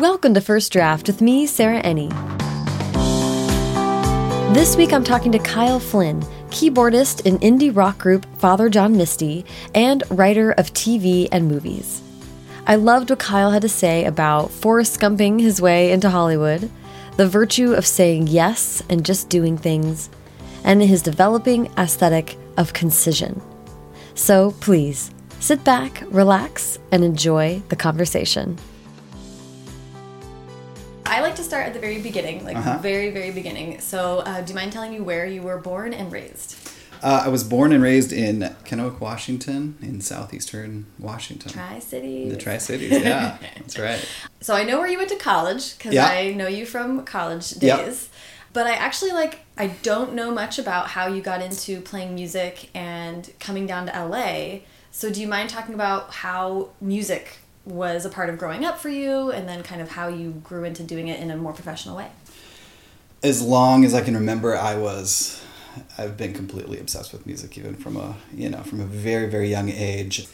Welcome to First Draft with me, Sarah Enni. This week I'm talking to Kyle Flynn, keyboardist in indie rock group Father John Misty and writer of TV and movies. I loved what Kyle had to say about Forrest Gumping his way into Hollywood, the virtue of saying yes and just doing things, and his developing aesthetic of concision. So please, sit back, relax, and enjoy the conversation. I like to start at the very beginning, like Uh-huh. very, very beginning. So, uh, do you mind telling me where you were born and raised? Uh, I was born and raised in Kennewick, Washington, in southeastern Washington. Tri Cities. the Tri Cities, yeah, that's right. So I know where you went to college because Yeah. I know you from college days. Yep. But I actually like I don't know much about how you got into playing music and coming down to LA. So do you mind talking about how music was a part of growing up for you and then kind of how you grew into doing it in a more professional way? As long as I can remember, I was, I've been completely obsessed with music, even from a, you know, from a very, very young age.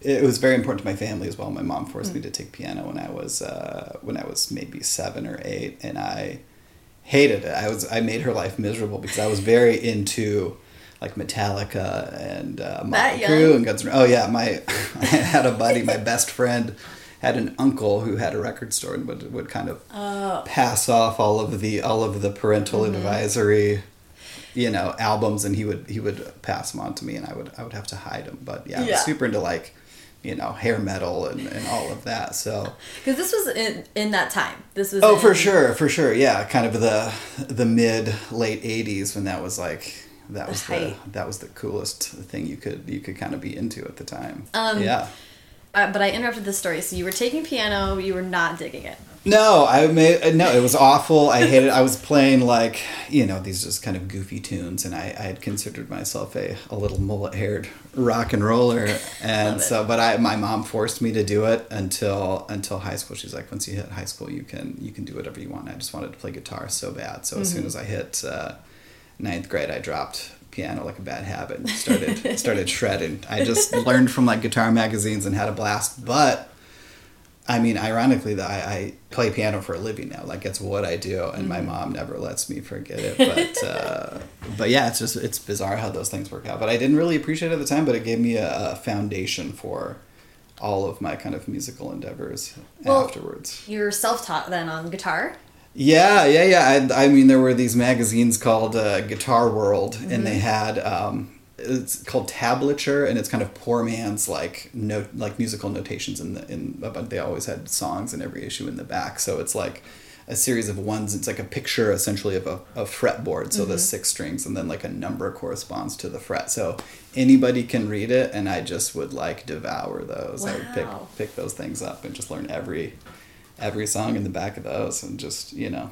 It was very important to my family as well. My mom forced me to take piano when I was, uh, when I was maybe seven or eight, and I hated it. I was, I made her life miserable because I was very into like Metallica and uh, Motley? Crue and Guns N' Oh yeah, my I had a buddy, my best friend, had an uncle who had a record store and would would kind of Oh. pass off all of the all of the parental Mm-hmm. advisory, you know, albums, and he would he would pass them on to me, and I would I would have to hide them. But yeah, I was super into like, you know, hair metal and, and all of that. So Because this was in, in that time. This was oh, in- for sure, for sure, yeah, kind of the the mid late '80s when that was like. That was height. the that was the coolest thing you could you could kind of be into at the time. Um, yeah. Uh, but I interrupted the story. So you were taking piano, you were not digging it. No, I made no. It was awful. I hated. I was playing like you know these just kind of goofy tunes, and I, I had considered myself a, a little mullet haired rock and roller, and so but I my mom forced me to do it until until high school. She's like, once you hit high school, you can you can do whatever you want. I just wanted to play guitar so bad. So as soon as I hit uh, ninth grade, I dropped piano like a bad habit and started started shredding. I just learned from like guitar magazines and had a blast, but. I mean, ironically, that I, I play piano for a living now. Like it's what I do, and my mom never lets me forget it. But uh, but yeah, it's just it's bizarre how those things work out. But I didn't really appreciate it at the time. But it gave me a, a foundation for all of my kind of musical endeavors Well- afterwards. You're self taught then on guitar. Yeah, yeah, yeah. I, I mean, there were these magazines called uh, Guitar World, and they had um, it's called tablature, and it's kind of poor man's like note, like musical notations in the in. But they always had songs in every issue in the back, so it's like a series of ones. It's like a picture essentially of a, a fretboard, so the six strings, and then like a number corresponds to the fret. So anybody can read it, and I just would like devour those. I would pick pick those things up and just learn every every song in the back of those and just you know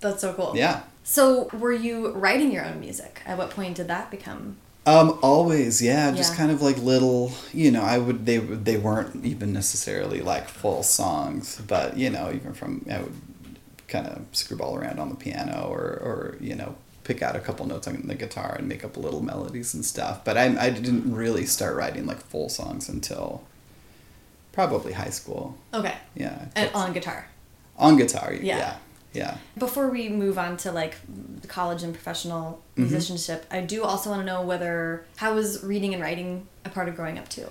That's so cool. yeah So, were you writing your own music? At what point did that become? um always yeah just kind of like little you know i would they they weren't even necessarily like full songs but you know even from i would kind of screwball around on the piano or or you know pick out a couple notes on the guitar and make up little melodies and stuff but i, I didn't really start writing like full songs until probably high school Okay. yeah And on guitar. on guitar Yeah. yeah yeah Before we move on to like the college and professional Mm-hmm. musicianship, I do also want to know whether how was reading and writing a part of growing up too?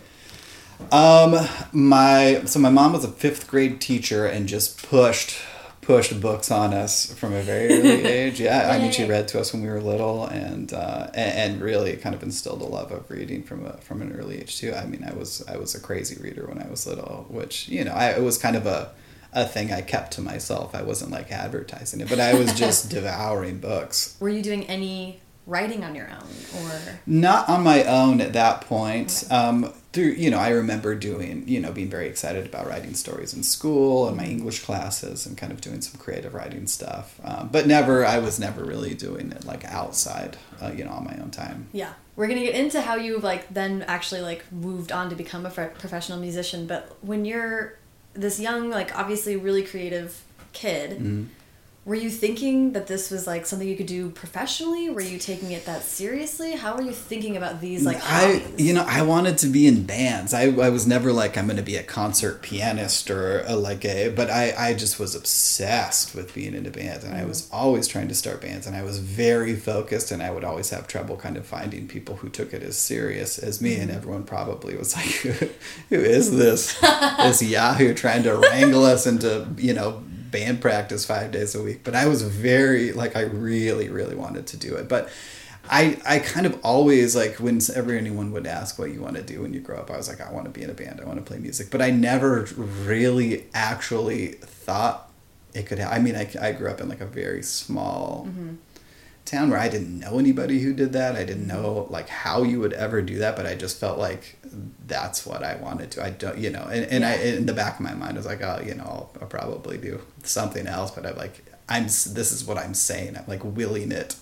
Um, my so my mom was a fifth grade teacher and just pushed pushed books on us from a very early age. Yeah, I mean she read to us when we were little, and uh, and, and really kind of instilled a love of reading from a from an early age too. I mean, I was I was a crazy reader when I was little, which you know I it was kind of a a thing I kept to myself. I wasn't like advertising it, but I was just devouring books. Were you doing any writing on your own or Not on my own at that point. Um, through you know, I remember doing you know being very excited about writing stories in school and my English classes and kind of doing some creative writing stuff. Um, but never, I was never really doing it like outside, uh, you know, on my own time. Yeah. We're going to get into how you like then actually like moved on to become a professional musician, but when you're this young like obviously really creative kid, Were you thinking that this was like something you could do professionally? Were you taking it that seriously? How were you thinking about these like I you know I wanted to be in bands. I, I was never like I'm going to be a concert pianist or a, like a but I I just was obsessed with being into bands and I Mm-hmm. was always trying to start bands and I was very focused and I would always have trouble kind of finding people who took it as serious as me Mm-hmm. and everyone probably was like who is this this Yahoo trying to wrangle us into you know band practice five days a week but I was very like I really really wanted to do it but I I kind of always like whenever anyone would ask what you want to do when you grow up, I was like, I want to be in a band, I want to play music, but I never really actually thought it could. Ha- I mean, I, I grew up in like a very small mm-hmm. Town where I didn't know anybody who did that. I didn't know like how you would ever do that, but I just felt like that's what I wanted to. I don't, you know, and, and I in the back of my mind I was like, oh, you know, I'll, I'll probably do something else, but I'm like, I'm this is what I'm saying. I'm like willing it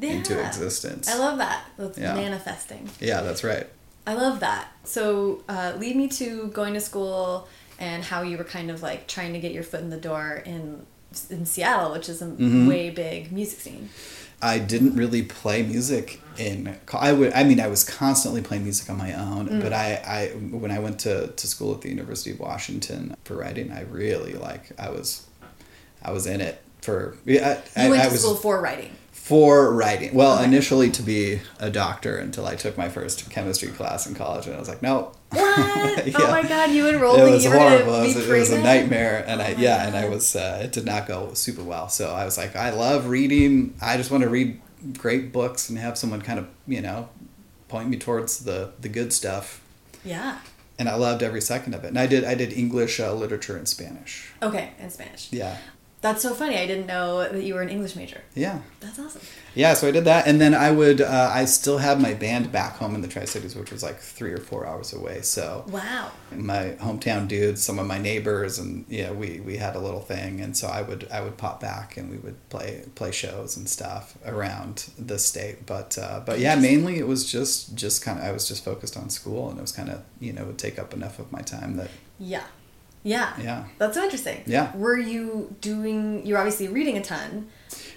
into existence. I love that. That's Yeah. manifesting. Yeah, that's right. I love that. So, uh, lead me to going to school and how you were kind of like trying to get your foot in the door in in Seattle, which is a Mm-hmm. way big music scene. I didn't really play music in. I would. I mean, I was constantly playing music on my own. Mm. But I, I, when I went to, to school at the University of Washington for writing, I really like. I was, I was in it for. Yeah, I, You I, went I to was school for writing. For writing. Well, initially to be a doctor until I took my first chemistry class in college, and I was like, no. What? Yeah. Oh my god, you enrolled it was horrible. It was, it was a nightmare, and I Oh my yeah, and I was uh, it did not go super well. So I was like, I love reading. I just want to read great books and have someone kind of you know point me towards the the good stuff. Yeah. And I loved every second of it. And I did I did English uh, literature and Spanish. Okay, and Spanish. Yeah, That's so funny. I didn't know that you were an English major. yeah. That's awesome. Yeah, so I did that, and then I would. Uh, I still have my band back home in the Tri Cities, which was like three or four hours away. So Wow. my hometown dudes, some of my neighbors, and yeah, we we had a little thing, and so I would I would pop back and we would play play shows and stuff around the state. But uh, but yeah, mainly it was just just kind of I was just focused on school, and it was kind of you know would take up enough of my time that Yeah. Yeah. yeah, That's so interesting. Yeah. Were you doing? You're obviously reading a ton.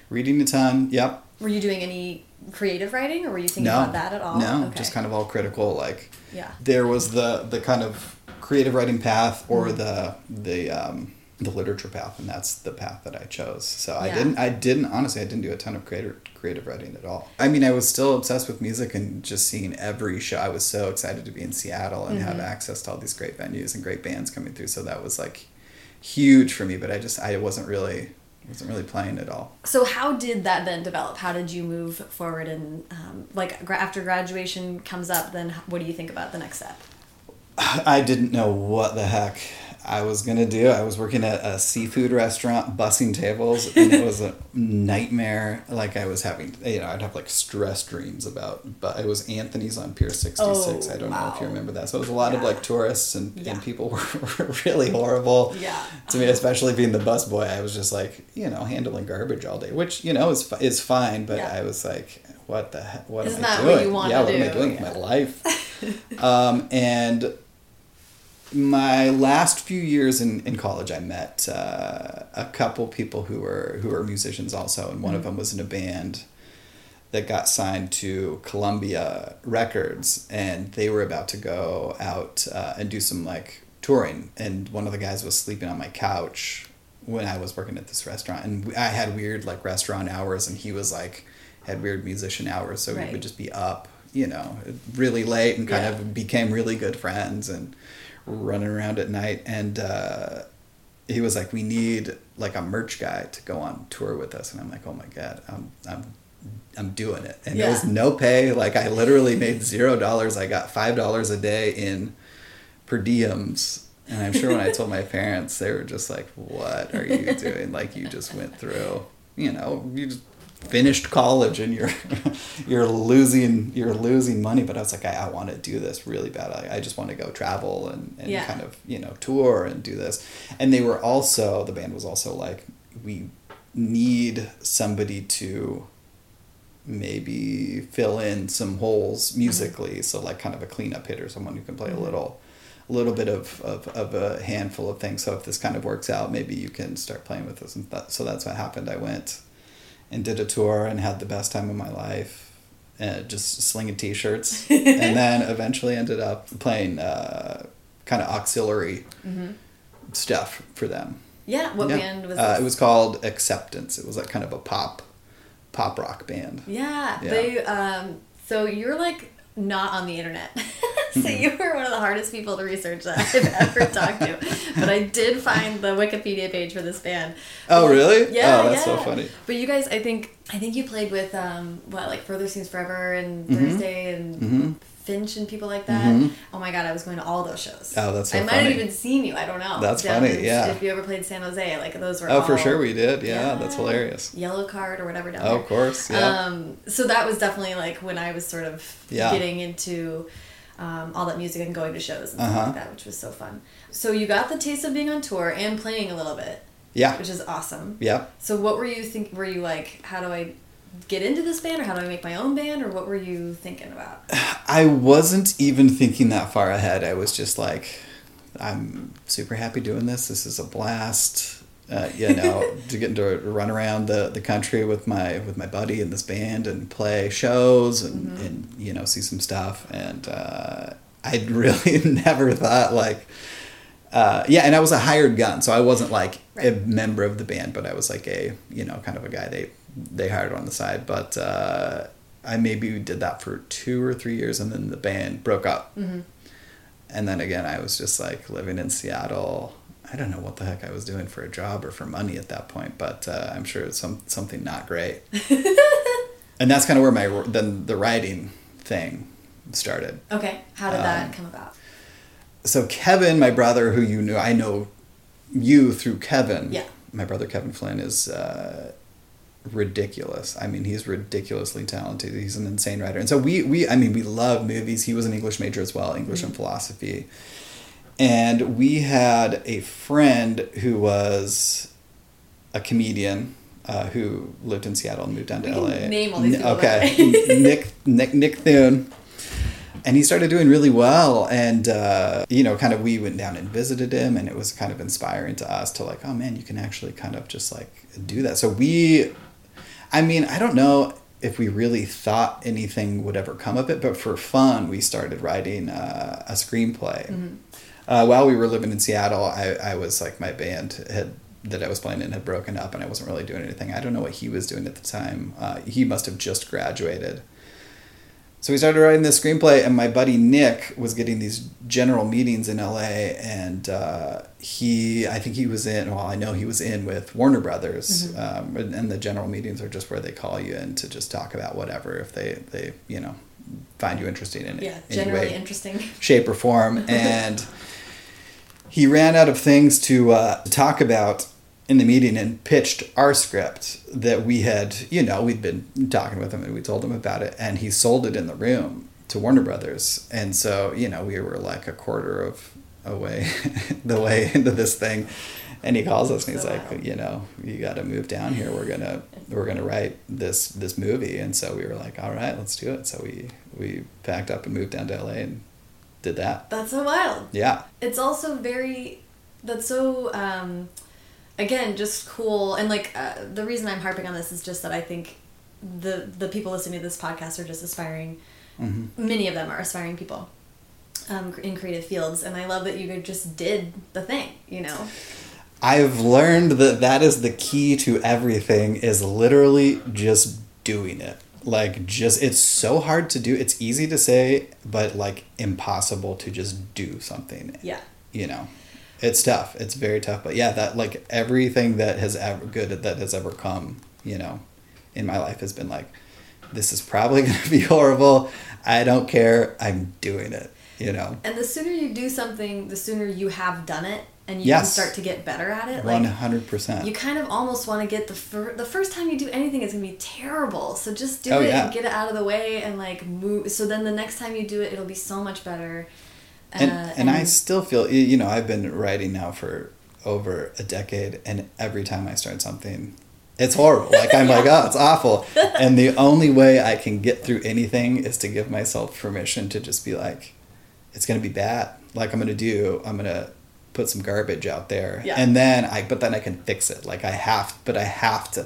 reading a ton. Yep. Were you doing any creative writing, or were you thinking No, about that at all? no, Okay. just kind of all critical like. Yeah. there was the the kind of creative writing path or Mm-hmm. the the um, the literature path, and that's the path that I chose. So I didn't I didn't honestly I didn't do a ton of creative creative writing at all. I mean I was still obsessed with music and just seeing every show. I was so excited to be in Seattle and have Mm-hmm. access to all these great venues and great bands coming through. So that was like huge for me. But I just I wasn't really wasn't really playing at all. So how did that then develop? How did you move forward? And um, like gra- after graduation comes up, then what do you think about the next step? I didn't know what the heck I was gonna do. I was working at a seafood restaurant, bussing tables, and it was a nightmare. Like I was having, you know, I'd have like stress dreams about. But it was Anthony's on Pier sixty six. Oh, I don't know if you remember that. So it was a lot of like tourists and, Yeah. and people were, were really horrible. Yeah. To me, especially being the bus boy, I was just like, you know, handling garbage all day, which you know is is fine. But Yeah. I was like, what the heck? What Isn't am I that doing? what yeah, what am I doing Yeah. with my life? um, and my last few years in, in college, I met uh, a couple people who were who were musicians also, and one of them was in a band that got signed to Columbia Records, and they were about to go out uh, and do some like touring, and one of the guys was sleeping on my couch when I was working at this restaurant, and I had weird like restaurant hours, and he was like had weird musician hours, so Right. we would just be up, you know, really late, and kind Yeah. of became really good friends, and running around at night, and. Uh, he was like, "We need like a merch guy to go on tour with us," and I'm like, "Oh my god, I'm I'm I'm doing it." And it was no pay. Like I literally made zero dollars. I got five dollars a day in per diems. And I'm sure when I told my parents, they were just like, "What are you doing? like you just went through, you know, you just finished college and you're you're losing you're losing money." But I was like, "I, I want to do this really bad. I, I just want to go travel and, and Yeah. kind of you know tour and do this." And they were also the band was also like, "We need somebody to." maybe fill in some holes mm-hmm. musically so like kind of a cleanup hitter someone who can play a mm-hmm. little a little bit of, of, of a handful of things. So if this kind of works out, maybe you can start playing with this. And that, so that's what happened. I went and did a tour and had the best time of my life, uh, just slinging t-shirts, and then eventually ended up playing uh, kind of auxiliary stuff for them. Yeah. What Yeah. band was Uh, this? it was called Acceptance. It was like kind of a pop, pop rock band. Yeah, Yeah. they. Um, so you're like not on the internet, so you were one of the hardest people to research that I've ever talked to. But I did find the Wikipedia page for this band. Oh, really? Yeah, Oh, that's so funny. But you guys, I think, I think you played with um, what like Further Seems Forever and Mm-hmm. Thursday and Finch and people like that. Oh my god, I was going to all those shows. Oh, that's so I might have even seen you. I don't know. That's Down funny, in- yeah. If you ever played San Jose, like those were. Oh, for sure we did. Yeah, that's hilarious. Yellowcard or whatever down Oh, there. of course. Yeah. Um, so that was definitely like when I was sort of Yeah. getting into um, all that music and going to shows and Uh-huh. like that, which was so fun. So you got the taste of being on tour and playing a little bit, yeah. which is awesome. Yeah. So what were you think? Were you like, how do I get into this band, or how do I make my own band, or what were you thinking about? I wasn't even thinking that far ahead. I was just like, I'm super happy doing this. This is a blast. Uh, you know, to get to run around the, the country with my with my buddy in this band and play shows and, and you know see some stuff. And uh, I'd really never thought like, uh, yeah. And I was a hired gun, so I wasn't like a member of the band, but I was like a you know kind of a guy they they hired on the side. But uh, I maybe did that for two or three years, and then the band broke up. And then again, I was just like living in Seattle. I don't know what the heck I was doing for a job or for money at that point, but uh, I'm sure it's some something not great. and that's kind of where my then the writing thing started. Okay, how did Um, that come about? So Kevin, my brother, who you knew, I know you through Kevin. Yeah. My brother Kevin Flynn is uh, ridiculous. I mean, he's ridiculously talented. He's an insane writer, and so we we I mean we love movies. He was an English major as well, English and philosophy, and we had a friend who was a comedian. Uh, who lived in Seattle and moved down to LA? name all these N- Okay, Nick Nick Nick Thune and he started doing really well and uh, you know kind of we went down and visited him and it was kind of inspiring to us to like oh man you can actually kind of just like do that so we i mean i don't know if we really thought anything would ever come of it but for fun we started writing uh, a screenplay. Uh, while we were living in seattle I, I was like my band had that i was playing in had broken up and i wasn't really doing anything. I don't know what he was doing at the time. Uh, he must have just graduated so we started writing this screenplay, and my buddy Nick was getting these general meetings in LA, and uh, he, I think he was in. Well, I know he was in with Warner Brothers, um, and, and the general meetings are just where they call you in to just talk about whatever if they, they, you know, find you interesting in Yeah, generally way, interesting. shape, or form, and he ran out of things to uh, talk about in the meeting and pitched our script that we had, you know, we'd been talking with him and we told him about it, and he sold it in the room to Warner Brothers, and so you know we were like a quarter of away the way into this thing, and he calls us and he's So like, you know, you got to move down here. We're gonna we're gonna write this this movie, and so we were like, all right, let's do it. So we we packed up and moved down to LA and did that. That's so wild. Yeah. it's also very that's so um again just cool and like uh, the reason i'm harping on this is just that i think the the people listening to this podcast are just aspiring many of them are aspiring people um, in creative fields and i love that you just did the thing you know I've learned that that is the key to everything is literally just doing it. Like just it's so hard to do. It's easy to say, but like impossible to just do something. yeah You know. It's tough. It's very tough. But yeah, that like everything that has ever good that has ever come, you know, in my life has been like this is probably going to be horrible. I don't care. I'm doing it, you know. and the sooner you do something the sooner you have done it and you Yes. can start to get better at it like 100%. you kind of almost want to get the fir- the first time you do anything it's gonna be terrible so just do Oh, it yeah. and get it out of the way and like move so then the next time you do it it'll be so much better and, Uh, and I still feel you know I've been writing now for over a decade and every time I start something it's horrible like I'm like oh it's awful and the only way I can get through anything is to give myself permission to just be like it's gonna be bad. Like I'm gonna do, I'm gonna put some garbage out there, Yeah. and then I, but then I can fix it. Like I have, but I have to.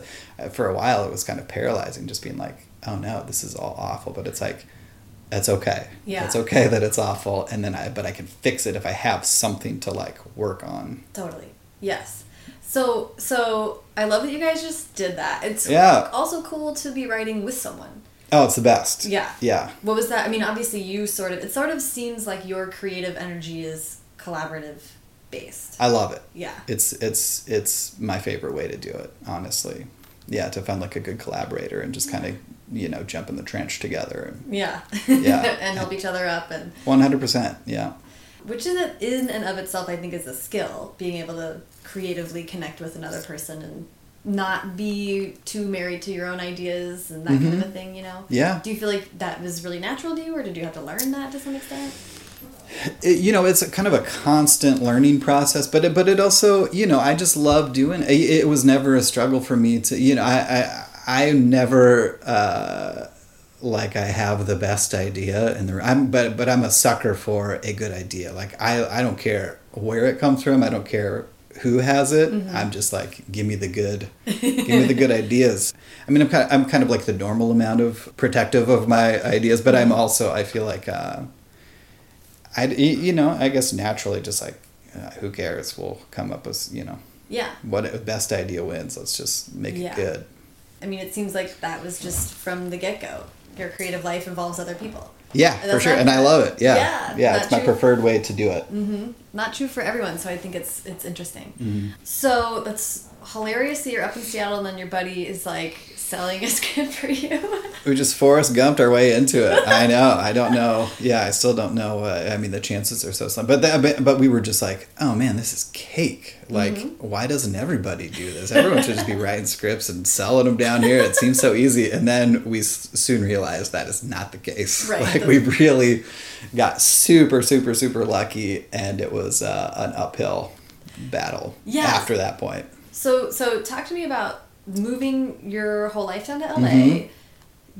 For a while, it was kind of paralyzing, just being like, oh no, this is all awful. But it's like, that's okay. Yeah. it's okay that it's awful, and then I, but I can fix it if I have something to like work on. Totally. Yes. So so I love that you guys just did that. It's Yeah. also cool to be writing with someone. Oh, it's the best. Yeah. Yeah. What was that? I mean, obviously you sort of it sort of seems like your creative energy is collaborative based. I love it. Yeah. It's it's it's my favorite way to do it, honestly. Yeah, to find like a good collaborator and just kind of you know jump in the trench together. Yeah. Yeah. and help each other up and One hundred percent. Yeah. which in in and of itself I think is a skill, being able to creatively connect with another person and not be too married to your own ideas and that kind of a thing, you know? Mm-hmm. Yeah. Do you feel like that was really natural to you or did you have to learn that to some extent? It, you know, it's a kind of a constant learning process, but it, but it also, you know, I just love doing it. It was never a struggle for me to, you know, I I, I never uh, like I have the best idea and the I'm but but I'm a sucker for a good idea. Like I I don't care where it comes from. I don't care who has it. I'm just like give me the good give me the good ideas. I mean, I'm kind of, I'm kind of like the normal amount of protective of my ideas, but I'm also I feel like uh, I you know I guess naturally just like uh, who cares? We'll come up with you know Yeah. what best idea wins. Let's just make Yeah. it good. I mean, it seems like that was just from the get go. Your creative life involves other people. Yeah, for sure, and I love it. Yeah, Yeah, yeah, it's my true. preferred way to do it. Not true for everyone, so I think it's it's interesting. Mm-hmm. So that's hilarious that you're up in Seattle and then your buddy is like selling a script for you. We just Forrest Gumped our way into it. I know. I don't know. Yeah, I still don't know. Uh, I mean, the chances are so slim. But that, but, but we were just like, oh man, this is cake. Like, Mm-hmm. why doesn't everybody do this? Everyone should just be writing scripts and selling them down here. It seems so easy. And then we s- soon realized that is not the case. Right. Like, we really got super, super, super lucky, and it was uh, an uphill battle Yeah. after that point. so so talk to me about moving your whole life down to LA, Mm-hmm.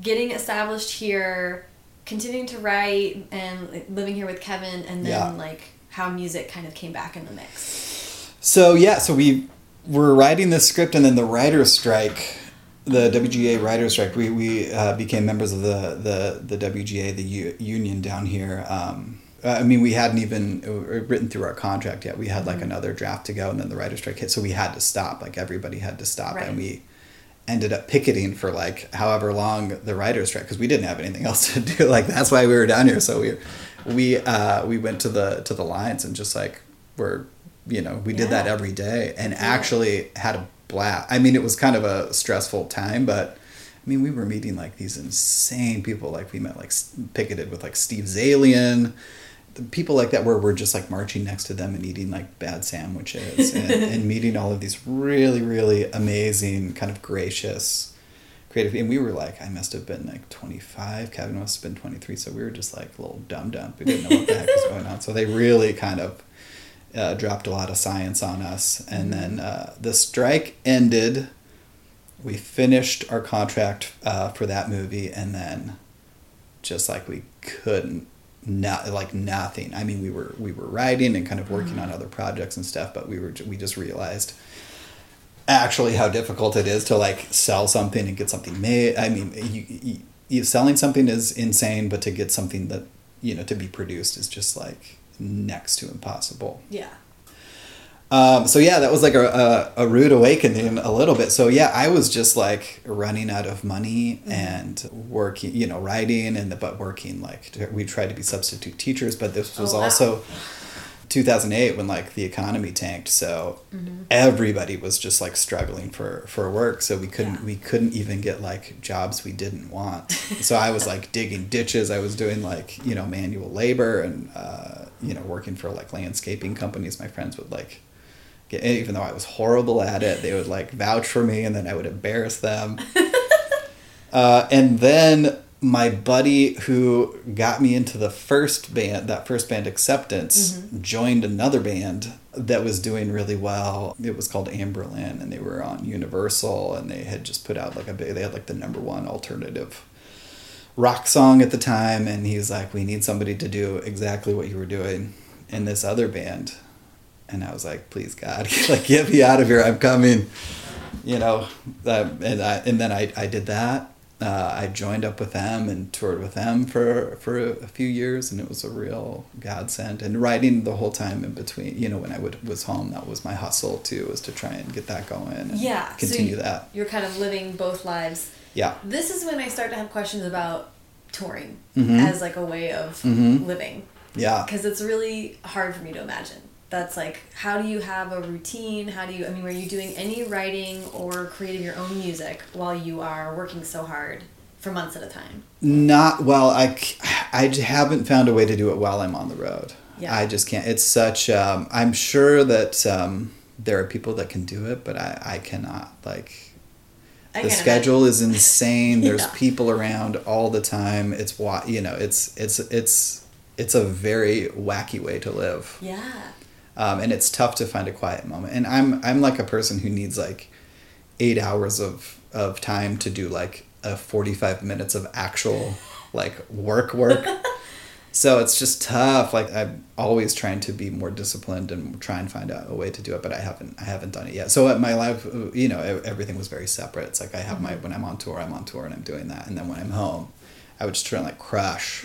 getting established here, continuing to write and living here with Kevin and then Yeah. like how music kind of came back in the mix. So yeah, so we were writing this script, and then the writers' strike, the WGA writers' strike. We we uh, became members of the the the WGA, the u- union down here. Um, I mean, we hadn't even uh, written through our contract yet. We had like another draft to go, and then the writers' strike hit, so we had to stop. Like everybody had to stop, Right. and we ended up picketing for like however long the writers' strike because we didn't have anything else to do. Like that's why we were down here. So we we uh, we went to the to the lines and just like we're you know we did that every day and actually had a blast. I mean, it was kind of a stressful time, but. I mean, we were meeting like these insane people. Like we met like picketed with like Steve Zaillian, people like that where we're just like marching next to them and eating like bad sandwiches and, and meeting all of these really really amazing kind of gracious creative and we were like i must have been like 25 kevin must have been 23 so we were just like a little dumb dumb we didn't know what the heck was going on. So they really kind of uh, dropped a lot of science on us. And then uh, the strike ended. We finished our contract uh, for that movie and then just like we couldn't not like nothing. I mean we were we were writing and kind of working on mm-hmm. other projects and stuff but we were we just realized actually how difficult it is to like sell something and get something made. I mean you, you, you selling something is insane but to get something that you know to be produced is just like next to impossible. Yeah. Um, so yeah, that was like a, a, a rude awakening a little bit. So yeah, I was just like running out of money and working, you know, writing and the, but working like we tried to be substitute teachers, but this was Oh, wow. also 2008 when like the economy tanked. So everybody was just like struggling for for work. So we couldn't Yeah. we couldn't even get like jobs we didn't want. so I was like digging ditches. I was doing like you know manual labor and uh, you know working for like landscaping companies. My friends would like get even though I was horrible at it, they would like vouch for me, and then I would embarrass them. uh, and then my buddy who got me into the first band, that first band Acceptance, joined another band that was doing really well. It was called Anberlin, and they were on Universal, and they had just put out like a big, they had like the number one alternative rock song at the time, and he's like, "We need somebody to do exactly what you were doing in this other band." And I was like, "Please God, like get me out of here! I'm coming." You know, uh, and I, and then I I did that. Uh, I joined up with them and toured with them for for a few years, and it was a real godsend. And writing the whole time in between, you know, when I would was home, that was my hustle too, was to try and get that going and Yeah. so continue you- that. You're kind of living both lives. Yeah. This is when I start to have questions about touring Mhm. as like a way of Mhm. living Yeah. because it's really hard for me to imagine. That's like, how do you have a routine? How do you, I mean, were you doing any writing or creating your own music while you are working so hard for months at a time? Not well. i i haven't found a way to do it while I'm on the road. Yeah. I just can't. It's such. Um, I'm sure that um, there are people that can do it, but I, I cannot. Like I the schedule is insane. There's Yeah. people around all the time. It's You know. It's it's it's it's a very wacky way to live. Yeah. Um, and it's tough to find a quiet moment. And I'm I'm like a person who needs like eight hours of of time to do like a forty five minutes of actual like work work. so it's just tough. Like I'm always trying to be more disciplined and try and find out a way to do it, but I haven't I haven't done it yet. So at my life, you know, everything was very separate. It's like I have my when I'm on tour, I'm on tour, and I'm doing that, and then when I'm home, I would just try and like crush.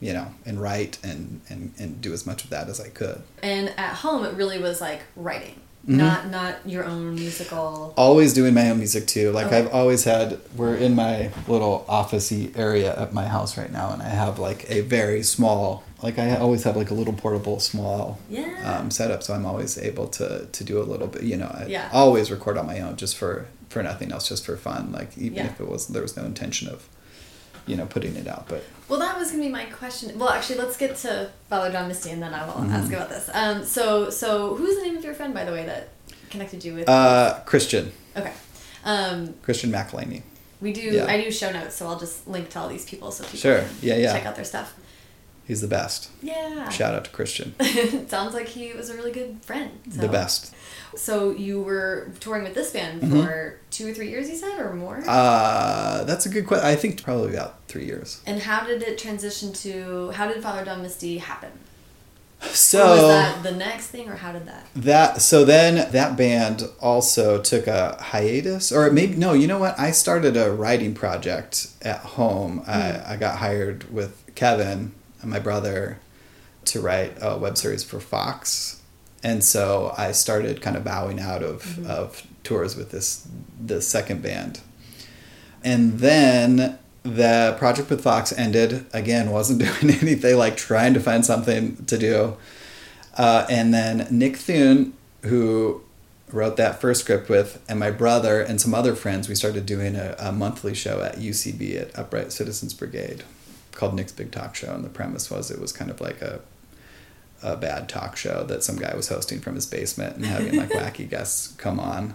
You know, and write and, and, and do as much of that as I could. And at home, it really was like writing, Mm-hmm. not not your own musical. always doing my own music too. Like Okay. I've always had. We're in my little officey area at my house right now, and I have like a very small. Like I always have like a little portable small Yeah. um, setup, so I'm always able to to do a little bit. You know, I Yeah. always record on my own just for for nothing else, just for fun. Like even Yeah. if it was there was no intention of, you know, putting it out, but. Well, that was gonna be my question. Well, actually, let's get to Father John Misty, and then I will ask about this. Um, so, so who's the name of your friend, by the way, that connected you with? Uh, Christian, okay. Um, Christian McAlhaney. we do. Yeah. I do show notes, so I'll just link to all these people so people Sure. can Yeah, yeah. check out their stuff. He's the best. Yeah. Shout out to Christian, Sounds like he was a really good friend. So. the best. So you were touring with this band Mm-hmm. for two or three years, you said, or more. Uh, that's a good question. I think probably about three years. and how did it transition to? How did Father John Misty happen? So Or was that the next thing, or how did that? that so then that band also took a hiatus or maybe no you know what i started a writing project at home I, I got hired with kevin and my brother to write a web series for fox and so i started kind of bowing out of, of tours with this the second band. And then the project with fox ended. Again wasn't doing anything like trying to find something to do. Uh, and then Nick Thune, who wrote that first script with, and my brother and some other friends, we started doing a, a monthly show at UCB at Upright Citizens Brigade called Nick's Big Talk Show. And the premise was it was kind of like a a bad talk show that some guy was hosting from his basement and having like wacky guests come on.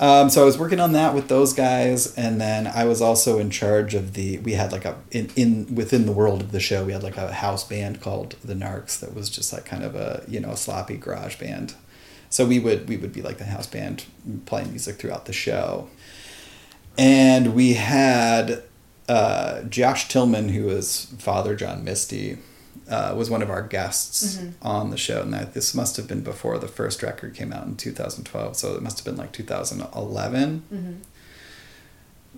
Um, so I was working on that with those guys, and then I was also in charge of the. We had like a in, in within the world of the show, we had like a house band called the Narcs that was just like kind of a you know a sloppy garage band. So we would we would be like the house band playing music throughout the show, and we had uh, Josh Tillman, who was Father John Misty, uh, was one of our guests on the show, and that this must have been before the first record came out in 2012. So it must have been like 2011.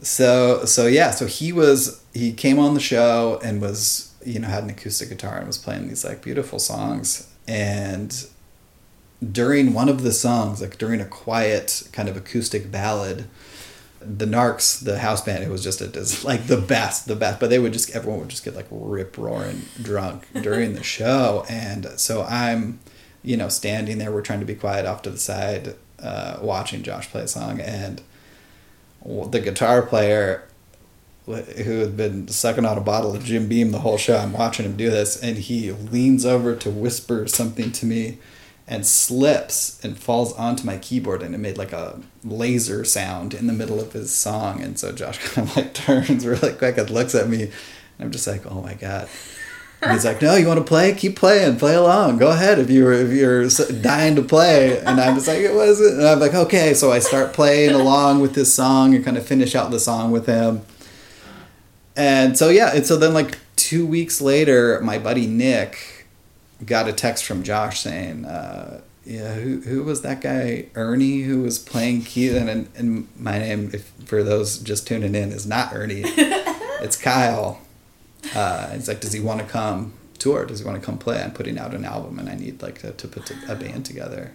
So so yeah, so he was he came on the show and was you know had an acoustic guitar and was playing these like beautiful songs and during one of the songs like during a quiet kind of acoustic ballad the Narcs, the house band, it was just a like the best, the best. But they would just everyone would just get like rip roaring drunk during the show, and so I'm, you know, standing there. We're trying to be quiet off to the side, uh, watching Josh play a song, and the guitar player who had been sucking on a bottle of Jim Beam the whole show. I'm watching him do this, and he leans over to whisper something to me, and slips and falls onto my keyboard, and it made like a laser sound in the middle of his song. And so Josh kind of like turns really quick and looks at me, and I'm just like, oh my god. And he's like, "No, you want to play? Keep playing, play along. Go ahead if you're if you're dying to play." And I'm just like, "It wasn't." And I'm like, "Okay." So I start playing along with this song and kind of finish out the song with him. and so yeah, and so then like two weeks later, my buddy Nick got a text from Josh saying, uh, "Yeah, who who was that guy Ernie who was playing Keith?" And and my name, if for those just tuning in, is not Ernie. it's Kyle. Uh, it's like, does he want to come tour? Does he want to come play? I'm putting out an album, and I need like to, to put a band together.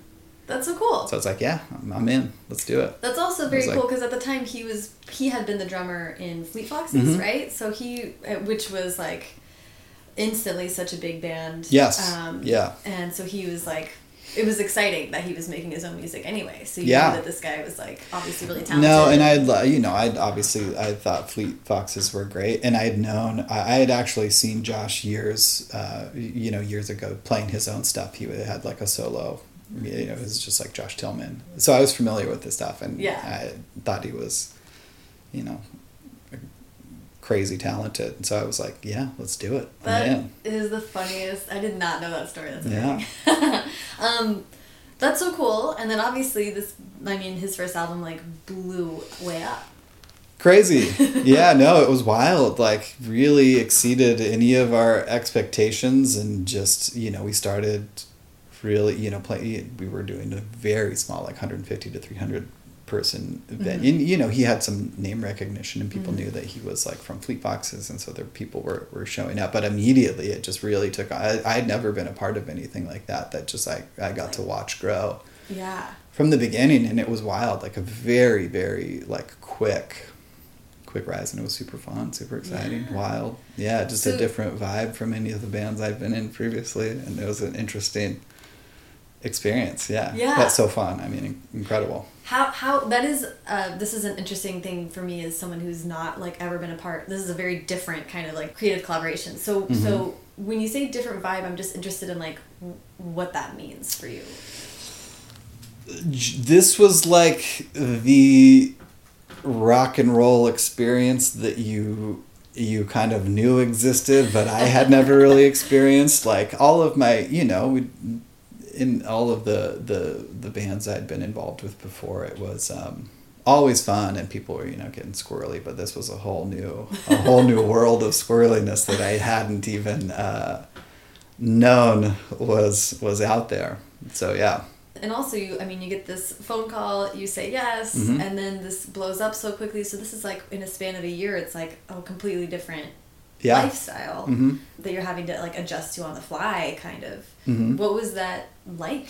That's so cool. So it's like, yeah, I'm, I'm in. Let's do it. That's also very cool because at the time he was he had been the drummer in Fleet Foxes, mm-hmm. right? So he, uh, which was like instantly such a big band. Yes. Um, yeah. And so he was like, it was exciting that he was making his own music anyway. So you yeah. knew that this guy was like obviously really talented. No, and I'd you know I'd obviously I thought Fleet Foxes were great, and I had known I had actually seen Josh years, uh, you know, years ago playing his own stuff. He had like a solo you know, it was just like Josh Tillman. So I was familiar with this stuff, and yeah. I thought he was, you know, crazy talented. And so I was like, yeah, let's do it. That is the funniest. I did not know that story. That's amazing. Yeah. um, that's so cool. And then obviously this, I mean, his first album like blew way up. Crazy. yeah, no, it was wild. Like really exceeded any of our expectations and just, you know, we started really you know play we were doing a very small like 150 to 300 person event mm-hmm. you know he had some name recognition and people mm-hmm. knew that he was like from fleet foxes and so there people were, were showing up but immediately it just really took i i'd never been a part of anything like that that just i i got to watch grow yeah from the beginning and it was wild like a very very like quick quick rise and it was super fun super exciting yeah. wild yeah just so, a different vibe from any of the bands i've been in previously and it was an interesting experience. Yeah. Yeah. That's so fun. I mean, incredible. How how that is uh, this is an interesting thing for me as someone who's not like ever been a part. This is a very different kind of like creative collaboration. So mm-hmm. so when you say different vibe, I'm just interested in like what that means for you. This was like the rock and roll experience that you you kind of knew existed, but I had never really experienced. Like all of my, you know, we in all of the the the bands I'd been involved with before, it was um, always fun and people were you know getting squirrely. But this was a whole new a whole new world of squirreliness that I hadn't even uh, known was was out there. So yeah. And also, you I mean, you get this phone call, you say yes, mm-hmm. and then this blows up so quickly. So this is like in a span of a year, it's like a completely different yeah. lifestyle mm-hmm. that you're having to like adjust to on the fly kind of mm-hmm. what was that like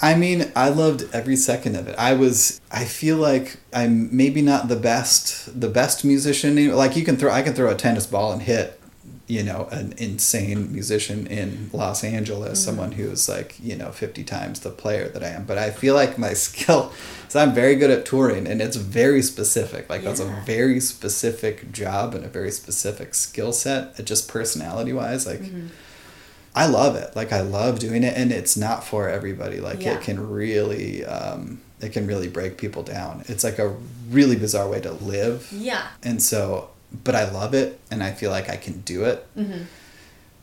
I mean, I loved every second of it. I was I feel like I'm maybe not the best the best musician. Like you can throw I can throw a tennis ball and hit you know an insane musician in Los Angeles, mm-hmm. someone who's like you know fifty times the player that I am. But I feel like my skill, so I'm very good at touring, and it's very specific. Like yeah. that's a very specific job and a very specific skill set, just personality wise. Like. Mm-hmm. I love it. Like I love doing it, and it's not for everybody. Like yeah. it can really, um, it can really break people down. It's like a really bizarre way to live. Yeah. And so but I love it and I feel like I can do it. Mm-hmm.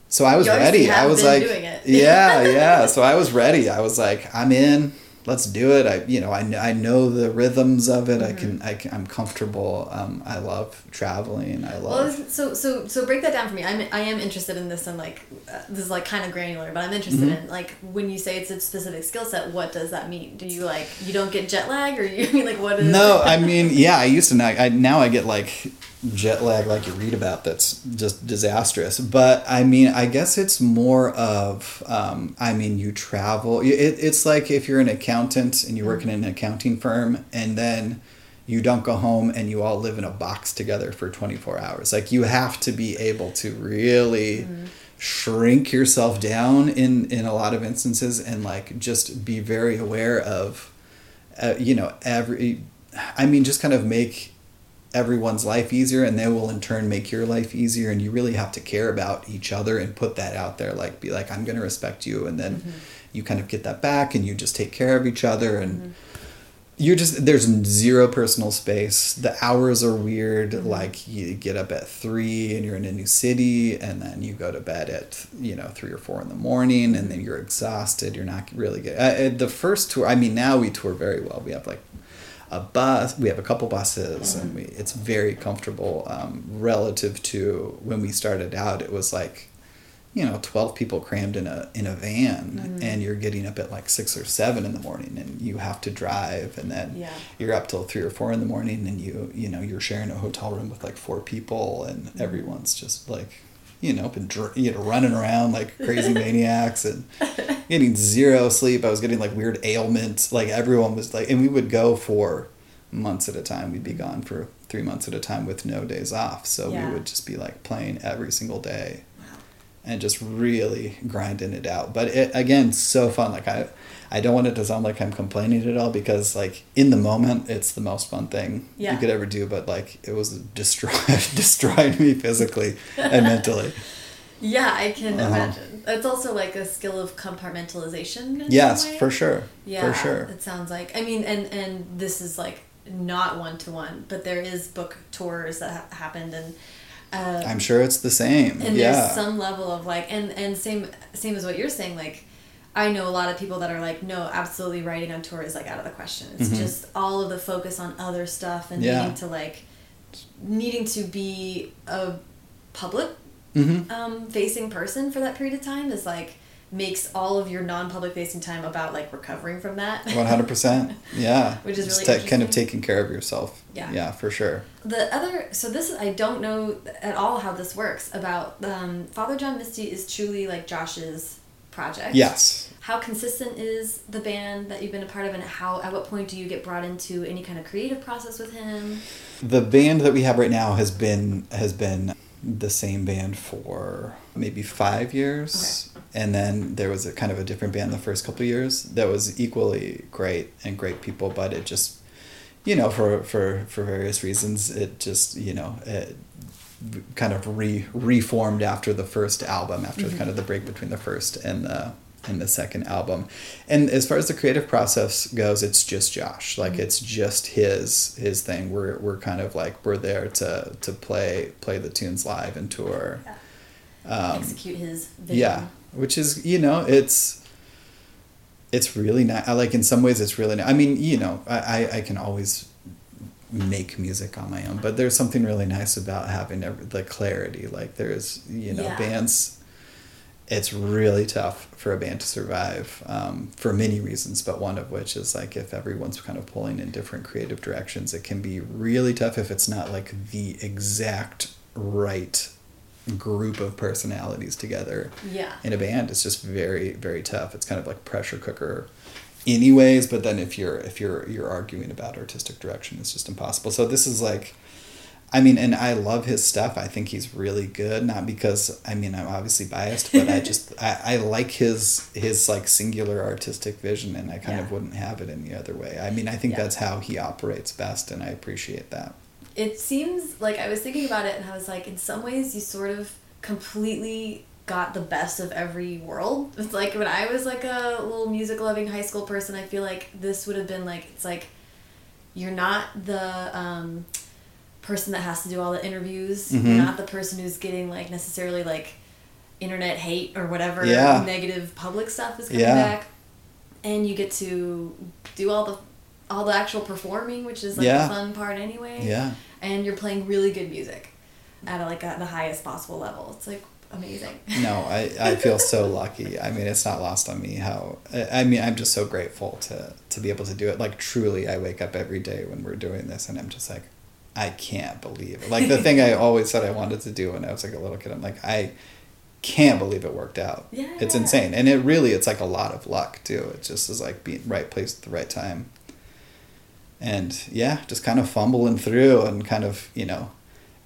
So I was ready. I was like, yeah, yeah. So I was ready. I was like, I'm in. Let's do it. I, you know, I, I know the rhythms of it. Mm-hmm. I can, I can, I'm comfortable. Um, I love traveling. I love. Well, so, so, so break that down for me. I'm, I am interested in this and like, uh, this is like kind of granular, but I'm interested mm-hmm. in like, when you say it's a specific skill set, what does that mean? Do you like, you don't get jet lag or you mean like, what is No, I mean, yeah, I used to not, I, now I get like, jet lag like you read about that's just disastrous but i mean i guess it's more of um, i mean you travel it, it's like if you're an accountant and you work in an accounting firm and then you don't go home and you all live in a box together for 24 hours like you have to be able to really mm-hmm. shrink yourself down in in a lot of instances and like just be very aware of uh, you know every i mean just kind of make everyone's life easier and they will in turn make your life easier and you really have to care about each other and put that out there like be like i'm going to respect you and then mm-hmm. you kind of get that back and you just take care of each other and mm-hmm. you're just there's zero personal space the hours are weird mm-hmm. like you get up at three and you're in a new city and then you go to bed at you know three or four in the morning and then you're exhausted you're not really good uh, the first tour i mean now we tour very well we have like a bus. We have a couple buses, and we it's very comfortable um, relative to when we started out. It was like you know 12 people crammed in a in a van Mm-hmm. and you're getting up at like 6 or 7 in the morning and you have to drive and then Yeah. you're up till 3 or 4 in the morning and you you know you're sharing a hotel room with like four people and Mm-hmm. everyone's just like you know been dr- you know running around like crazy maniacs and getting zero sleep I was getting like weird ailments like everyone was like and we would go for months at a time we'd be gone for 3 months at a time with no days off so Yeah. we would just be like playing every single day and just really grinding it out. But it again, so fun. Like I, I don't want it to sound like I'm complaining at all because like in the moment, it's the most fun thing Yeah. you could ever do. But like it was destroyed, destroyed me physically and mentally. Yeah, I can Uh-huh. imagine. It's also like a skill of compartmentalization. Yes, for sure. Yeah, for sure. It sounds like. I mean, and and this is like not one to one, but there is book tours that ha- happened, and uh, I'm sure it's the same. and yeah. there's some level of like, and and same same as what you're saying, like. I know a lot of people that are like, no, absolutely writing on tour is like out of the question. It's Mhm. just all of the focus on other stuff and Yeah. needing to like, needing to be a public hmm um, facing person for that period of time is like makes all of your non-public facing time about like recovering from that. One hundred percent. Yeah. Which is Just really ta- kind of taking care of yourself. Yeah. Yeah, for sure. the other, so this I don't know at all how this works. About um, Father John Misty is truly like Josh's project. Yes. How consistent is the band that you've been a part of, and how at what point do you get brought into any kind of creative process with him? The band that we have right now has been has been the same band for maybe five years, and then there was a kind of a different band the first couple of years that was equally great and great people, but it just you know for for for various reasons it just you know it kind of re reformed after the first album after kind of the break between the first and the and the second album. And as far as the creative process goes it's just josh. Like it's just his his thing. We're we're kind of like we're there to to play play the tunes live and tour. Um, Execute his vision. yeah which is you know it's it's really not like in some ways it's really not, i mean you know I, I i can always make music on my own but there's something really nice about having the clarity like there's you know Yeah. bands it's really tough for a band to survive um, for many reasons but one of which is like if everyone's kind of pulling in different creative directions it can be really tough if it's not like the exact right group of personalities together Yeah. in a band it's just very very tough it's kind of like pressure cooker anyways but then if you're if you're you're arguing about artistic direction it's just impossible. So this is like i mean and i love his stuff. I think he's really good not because i mean i'm obviously biased but i just I, I like his his like singular artistic vision and i kind of wouldn't have it any other way. I mean i think Yeah. that's how he operates best and i appreciate that. It seems like I was thinking about it and I was like, in some ways, you sort of completely got the best of every world. It's like when I was like a little music loving high school person, I feel like this would have been like, it's like you're not the um, person that has to do all the interviews, Mhm. you're not the person who's getting like necessarily like internet hate or whatever Yeah. negative public stuff is coming Yeah. back. And you get to do all the all the actual performing, which is like Yeah. the fun part anyway yeah and you're playing really good music at like at the highest possible level. It's like amazing. no i i feel so lucky. I mean it's not lost on me how I- mean i'm just so grateful to to be able to do it. Like truly i wake up every day when we're doing this and i'm just like i can't believe it. Like the thing i always said i wanted to do when i was like a little kid i'm like i can't believe it worked out. Yeah. it's insane. And it really it's like a lot of luck too. It just is like being right place at the right time. And yeah just kind of fumbling through and kind of you know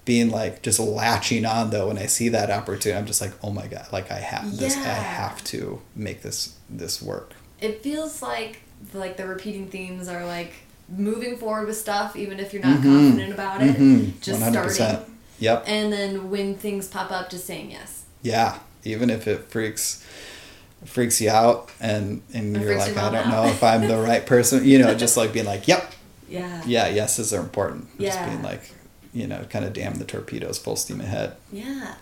being like just latching on though when I see that opportunity I'm just like oh my god like I have this I have to make this this work It feels like like the repeating themes are like moving forward with stuff even if you're not Mhm. confident about it. Mhm. Just 100%. starting. yep And then when things pop up just saying yes. yeah even if it freaks freaks you out and and It you're like I don't out. know if I'm the right person you know just like being like yep Yeah. yeah yeses are important just Yeah. being like you know kind of damn the torpedoes full steam ahead Yeah.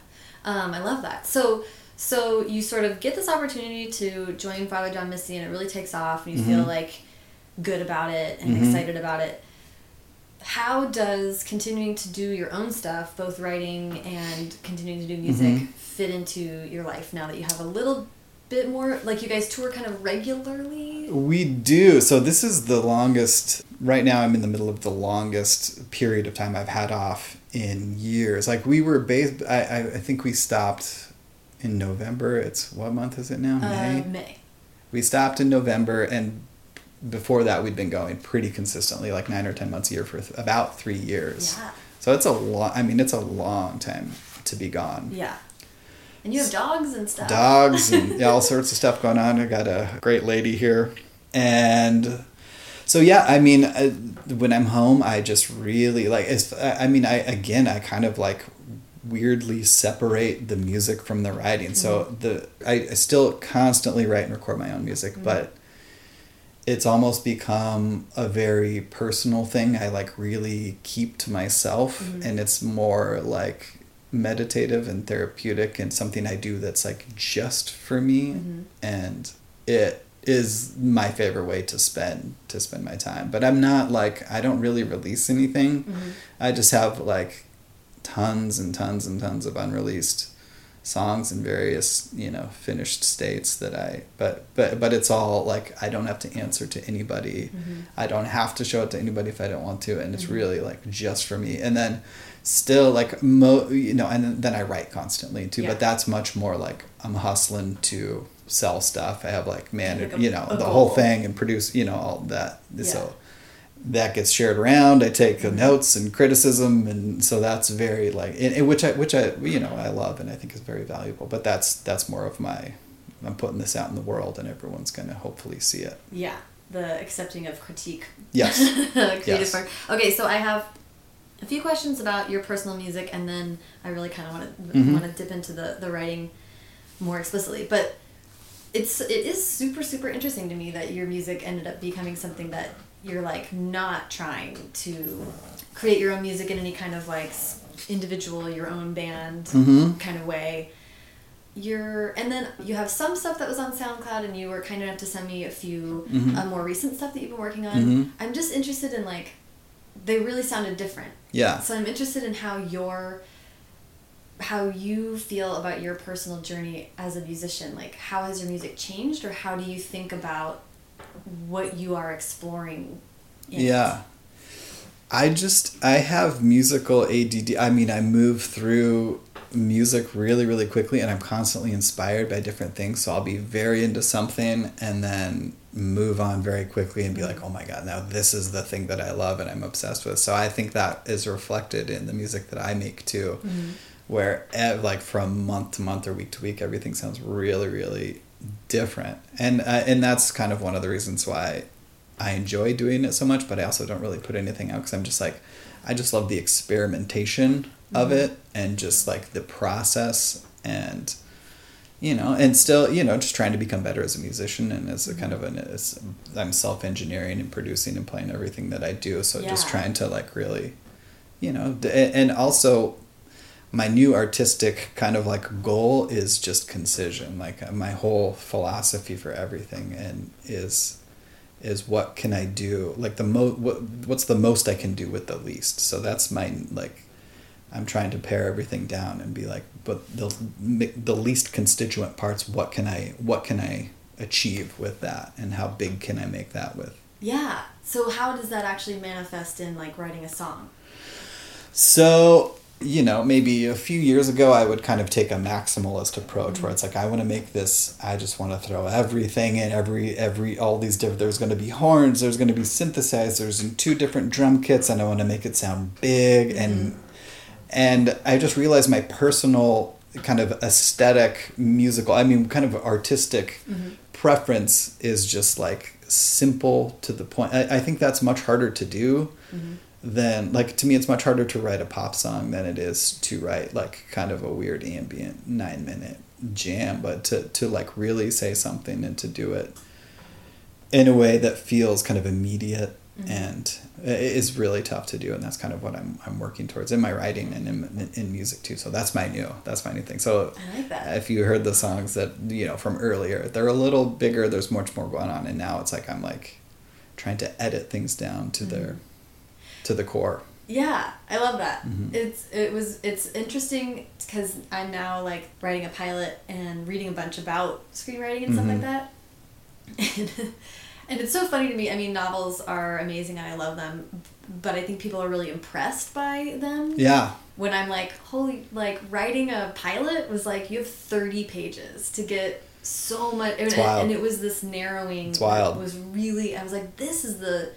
Um, I love that. So so you sort of get this opportunity to join Father John Misty and it really takes off and you feel Mhm. like good about it and Mhm. excited about it. how does continuing to do your own stuff, both writing and continuing to do music, Mhm. fit into your life now that you have a little bit more like you guys tour kind of regularly? We do. So this is the longest. Right now, I'm in the middle of the longest period of time I've had off in years. Like we were based. I I, I think we stopped in November. It's what month is it now? May. Uh, May. We stopped in November, and before that, we'd been going pretty consistently, like nine or ten months a year for th- about three years. Yeah. So it's a long. I mean, it's a long time to be gone. Yeah. And you have dogs and stuff. dogs and yeah, all sorts of stuff going on. I got a great lady here, and so yeah, I mean, uh, when I'm home, I just really like. It's, I I mean, I again, I kind of like weirdly separate the music from the writing. So mm-hmm. the I, I still constantly write and record my own music, mm-hmm. but it's almost become a very personal thing. I like really keep to myself, mm-hmm. and it's more like meditative and therapeutic and something I do that's like just for me, mm-hmm. and it is my favorite way to spend to spend my time. But I'm not like I don't really release anything. Mm-hmm. I just have like tons and tons and tons of unreleased songs in various you know finished states that i but but but it's all like i don't have to answer to anybody. Mm-hmm. I don't have to show it to anybody if i don't want to. And it's really like just for me. And then still like mo you know and then i write constantly too Yeah. but that's much more like i'm hustling to sell stuff i have like man Like a- you know the whole thing and produce you know all that Yeah. so that gets shared around. I take the mm-hmm. notes and criticism, and so that's very like, which I which I you know I love and I think is very valuable. But that's that's more of my, I'm putting this out in the world, and everyone's gonna hopefully see it. Yeah. The accepting of critique. Yes. Creative Yes. Okay, so I have a few questions about your personal music, and then I really kind of want to Mhm. want to dip into the the writing more explicitly. But it's it is super super interesting to me that your music ended up becoming something that you're like not trying to create your own music in any kind of like individual your own band Mhm. kind of way you're and then you have some stuff that was on SoundCloud and you were kind enough to send me a few Mhm. uh, more recent stuff that you've been working on. Mhm. I'm just interested in like they really sounded different. Yeah. So I'm interested in how your how you feel about your personal journey as a musician. Like how has your music changed or how do you think about what you are exploring in it? Yeah. I just I have musical ADD. I mean, I move through music really really quickly and I'm constantly inspired by different things. So I'll be very into something and then move on very quickly and be like, "Oh my god, now this is the thing that I love and I'm obsessed with." So I think that is reflected in the music that I make too. Where eh, like from month to month or week to week everything sounds really really different. And uh, and that's kind of one of the reasons why I enjoy doing it so much, but I also don't really put anything out because I'm just like, I just love the experimentation of it and just like the process and, you know, and still, you know, just trying to become better as a musician and as a kind of an, as, I'm self engineering and producing and playing everything that I do. So just trying to like really, you know, and also my new artistic kind of like goal is just concision. Like uh, my whole philosophy for everything and is is what can i do? Like the mo what, what's the most i can do with the least? So that's my like i'm trying to pare everything down and be like but the the least constituent parts what can i what can i achieve with that and how big can i make that with Yeah. So how does that actually manifest in like writing a song? So, you know, maybe a few years ago, I would kind of take a maximalist approach where mm-hmm. it's like, I want to make this, I just want to throw everything in, every, every, all these different, there's going to be horns, there's going to be synthesizers and two different drum kits, and I want to make it sound big. And, mm-hmm. And I just realized my personal kind of aesthetic musical, I mean, kind of artistic mm-hmm. preference is just like simple to the point. I, I think that's much harder to do mm-hmm. than like to me it's much harder to write a pop song than it is to write like kind of a weird ambient nine minute jam but to, to like really say something and to do it in a way that feels kind of immediate and it's really tough to do and that's kind of what I'm, I'm working towards in my writing and in, in music too so that's my new that's my new thing so I like that. if you heard the songs that you know from earlier they're a little bigger there's much more going on and now it's like i'm like trying to edit things down to their to the core. Yeah, I love that. Mm-hmm. It's it was it's interesting because I'm now like writing a pilot and reading a bunch about screenwriting and stuff like Mhm. that. And, and it's so funny to me. I mean, novels are amazing and I love them, but I think people are really impressed by them. Yeah. When I'm like, holy, like writing a pilot was like you have 30 pages to get so much, and, wild. and it was this narrowing. It's wild. It was really. I was like, this is the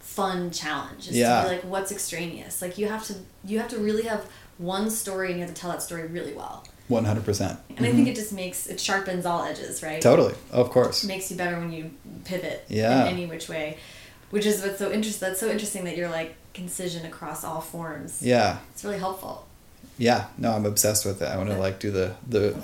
fun challenge. Is Yeah. To be like, what's extraneous? Like you have to, you have to really have one story and you have to tell that story really well. 100%. percent And I think it just makes it sharpens all edges, right? Totally. Of course. It makes you better when you pivot Yeah. in any which way, which is what's so interesting. That's so interesting that you're like concision across all forms. Yeah. It's really helpful. Yeah. No, I'm obsessed with it. I want to like do the the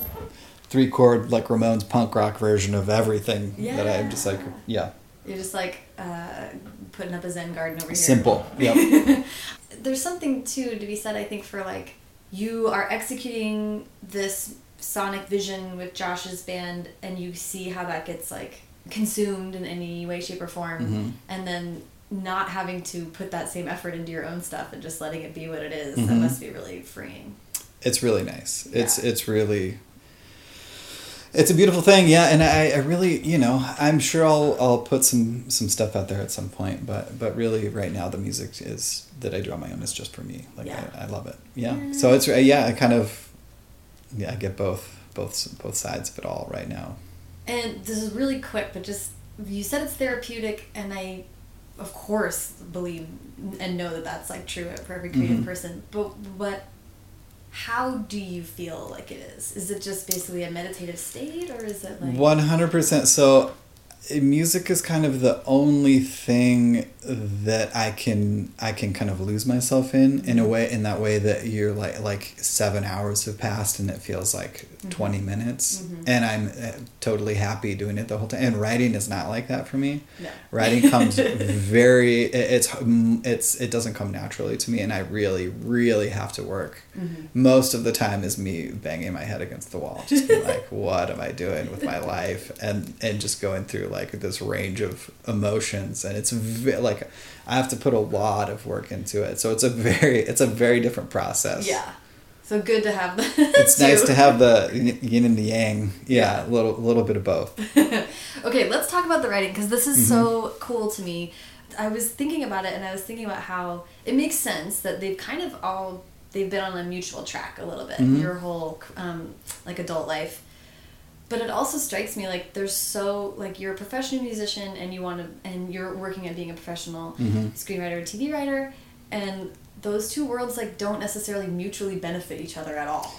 three chord like Ramones punk rock version of everything that I'm just like yeah. You're just like uh, putting up a Zen garden over here. Simple. Yep. There's something too to be said, I think, for like you are executing this sonic vision with Josh's band, and you see how that gets like consumed in any way, shape, or form, Mhm. and then not having to put that same effort into your own stuff and just letting it be what it is, That Mhm. must be really freeing. it's really nice. It's it's really it's a beautiful thing, yeah, and I, I really, you know, I'm sure I'll I'll put some some stuff out there at some point, but but really right now the music is that I do on my own is just for me. Like Yeah. I, I love it. Yeah. So it's yeah, I kind of yeah, I get both both both sides of it all right now. And this is really quick, but just you said it's therapeutic, and I, of course, believe and know that that's like true for every creative Mhm. person. But what, how do you feel like it is? Is it just basically a meditative state, or is it like One hundred percent. So, uh, music is kind of the only thing that I can I can kind of lose myself in in a way in that way that you're like like seven hours have passed and it feels like Mm-hmm. twenty minutes mm-hmm. and I'm uh, totally happy doing it the whole time. And writing is not like that for me. No. Writing comes very it- it's it's it doesn't come naturally to me and I really really have to work. Mm-hmm. Most of the time is me banging my head against the wall, just being like, "What am I doing with my life?" and and just going through like this range of emotions, and it's like I have to put a lot of work into it. So it's a very it's a very different process. yeah? So good to have that. It's nice to have the yin and the yang. Yeah, Yeah. a little little bit of both. okay, let's talk about the writing because this is so Mm-hmm. cool to me. I was thinking about it and I was thinking about how it makes sense that they've kind of all they've been on a mutual track a little bit Mhm. your whole um, like adult life. But it also strikes me like there's so like you're a professional musician and you want to and you're working at being a professional Mhm. screenwriter, TV writer, and those two worlds like don't necessarily mutually benefit each other at all.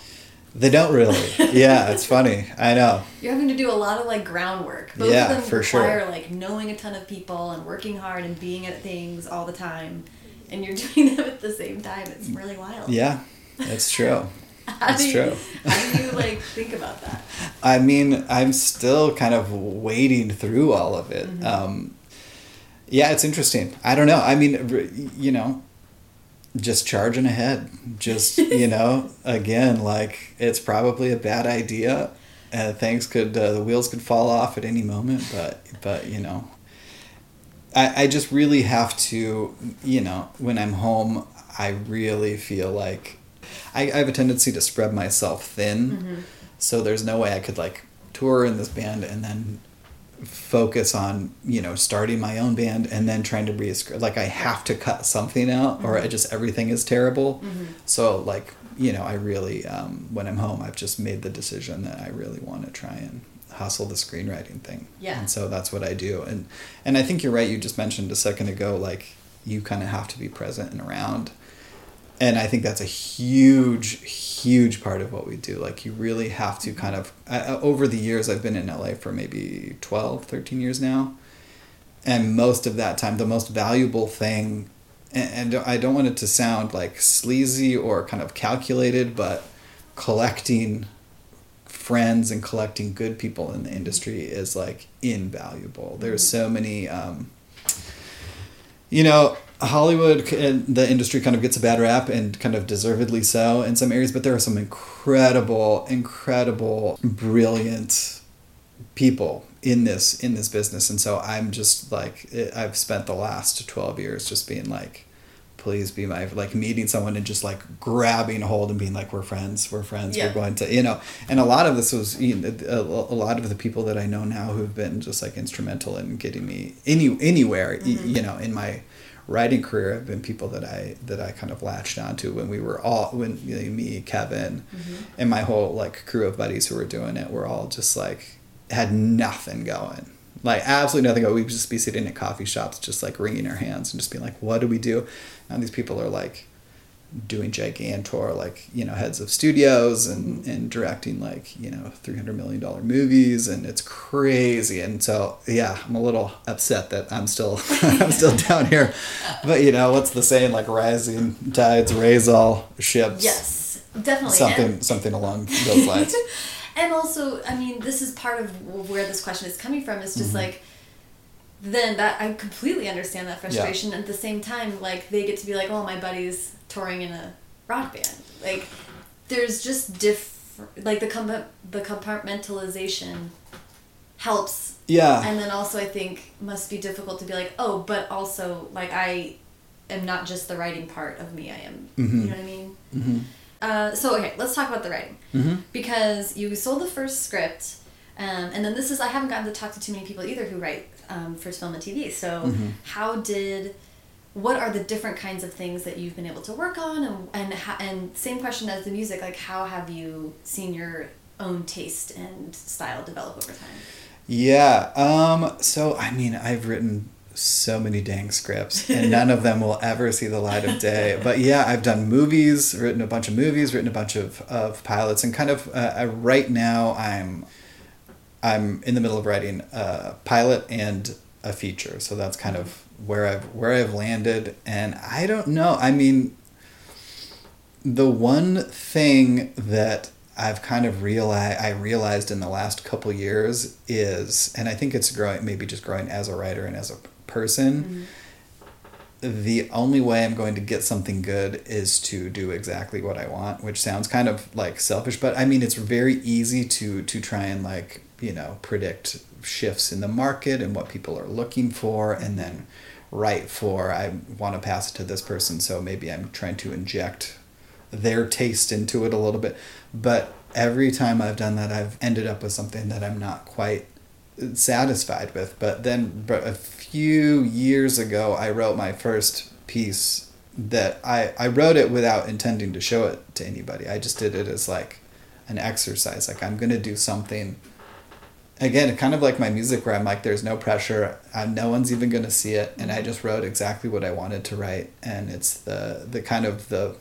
They don't really. Yeah, it's funny. I know. You're having to do a lot of like groundwork. Both Yeah, of them for sure. require like knowing a ton of people and working hard and being at things all the time. And you're doing them at the same time. It's really wild. Yeah, that's true. That's do you, true. How do you like think about that? I mean, I'm still kind of wading through all of it. Mm-hmm. Um, yeah, it's interesting. I don't know. I mean, you know, just charging ahead. Just, you know, again, like it's probably a bad idea. Uh, things could, uh, the wheels could fall off at any moment, but, but, you know, I, I just really have to, you know, when I'm home, I really feel like I, I have a tendency to spread myself thin. So there's no way I could like tour in this band and then focus on, you know, starting my own band and then trying to re like I have to cut something out or I just everything is terrible. So like, you know, I really um, when I'm home I've just made the decision that I really want to try and hustle the screenwriting thing. Yeah. And so that's what I do. And and I think you're right, you just mentioned a second ago like you kind of have to be present and around and i think that's a huge huge part of what we do. Like you really have to kind of I, over the years i've been in la for maybe 12 13 years now. And most of that time the most valuable thing and, and i don't want it to sound like sleazy or kind of calculated but collecting friends and collecting good people in the industry is like invaluable. There's so many um, you know hollywood and the industry kind of gets a bad rap and kind of deservedly so in some areas but there are some incredible incredible brilliant people in this in this business and so i'm just like i've spent the last 12 years just being like please be my like meeting someone and just like grabbing hold and being like we're friends we're friends Yeah. we're going to you know and a lot of this was you know, a, a lot of the people that i know now who've been just like instrumental in getting me any anywhere Mm-hmm. you know in my writing career have been people that i that i kind of latched onto when we were all when you know, me kevin Mm-hmm. and my whole like crew of buddies who were doing it were all just like had nothing going like absolutely nothing going. we'd just be sitting at coffee shops just like wringing our hands and just being like what do we do now these people are like doing gigantor like you know heads of studios and and directing like you know 300 million dollar movies and it's crazy and so yeah i'm a little upset that i'm still i'm still down here but you know what's the saying like rising tides raise all ships Yes, definitely. something And- something along those lines and also, I mean, this is part of where this question is coming from. Is Mm-hmm. just like, then that I completely understand that frustration. At the same time, like they get to be like, oh, my buddy's touring in a rock band. Like, there's just different, like the com- the compartmentalization helps. yeah And then also, I think must be difficult to be like, oh, but also like I am not just the writing part of me. I am. Mhm. You know what I mean? hmm Uh, so okay, let's talk about the writing hmm because you sold the first script, um, and then this is I haven't gotten to talk to too many people either who write um, for film and TV. So Mhm. how did what are the different kinds of things that you've been able to work on and and and same question as the music like how have you seen your own taste and style develop over time? Yeah. Um, so I mean, I've written so many dang scripts, and none of them will ever see the light of day. But yeah, I've done movies, written a bunch of movies, written a bunch of, of pilots, and kind of uh, uh, right now I'm I'm in the middle of writing a pilot and a feature. So that's kind of where I've where I've landed, and I don't know. I mean, the one thing that I've kind of realized I realized in the last couple years is, and I think it's growing, maybe just growing as a writer and as a person. Mm-hmm. The only way I'm going to get something good is to do exactly what I want, which sounds kind of like selfish, but I mean it's very easy to to try and like you know predict shifts in the market and what people are looking for, and then write for I want to pass it to this person, so maybe I'm trying to inject their taste into it a little bit. But every time I've done that, I've ended up with something that I'm not quite satisfied with. But then, a few years ago, I wrote my first piece that I, I wrote it without intending to show it to anybody. I just did it as like an exercise. Like, I'm going to do something. Again, kind of like my music, where I'm like, there's no pressure. i no one's even going to see it, and I just wrote exactly what I wanted to write, and it's the the kind of the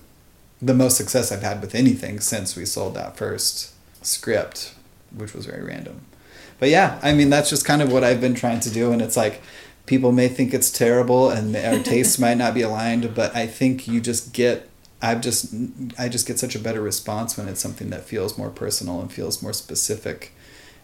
the most success I've had with anything since we sold that first script, which was very random. But yeah, I mean that's just kind of what I've been trying to do, and it's like people may think it's terrible and our tastes might not be aligned, but I think you just get I've just I just get such a better response when it's something that feels more personal and feels more specific,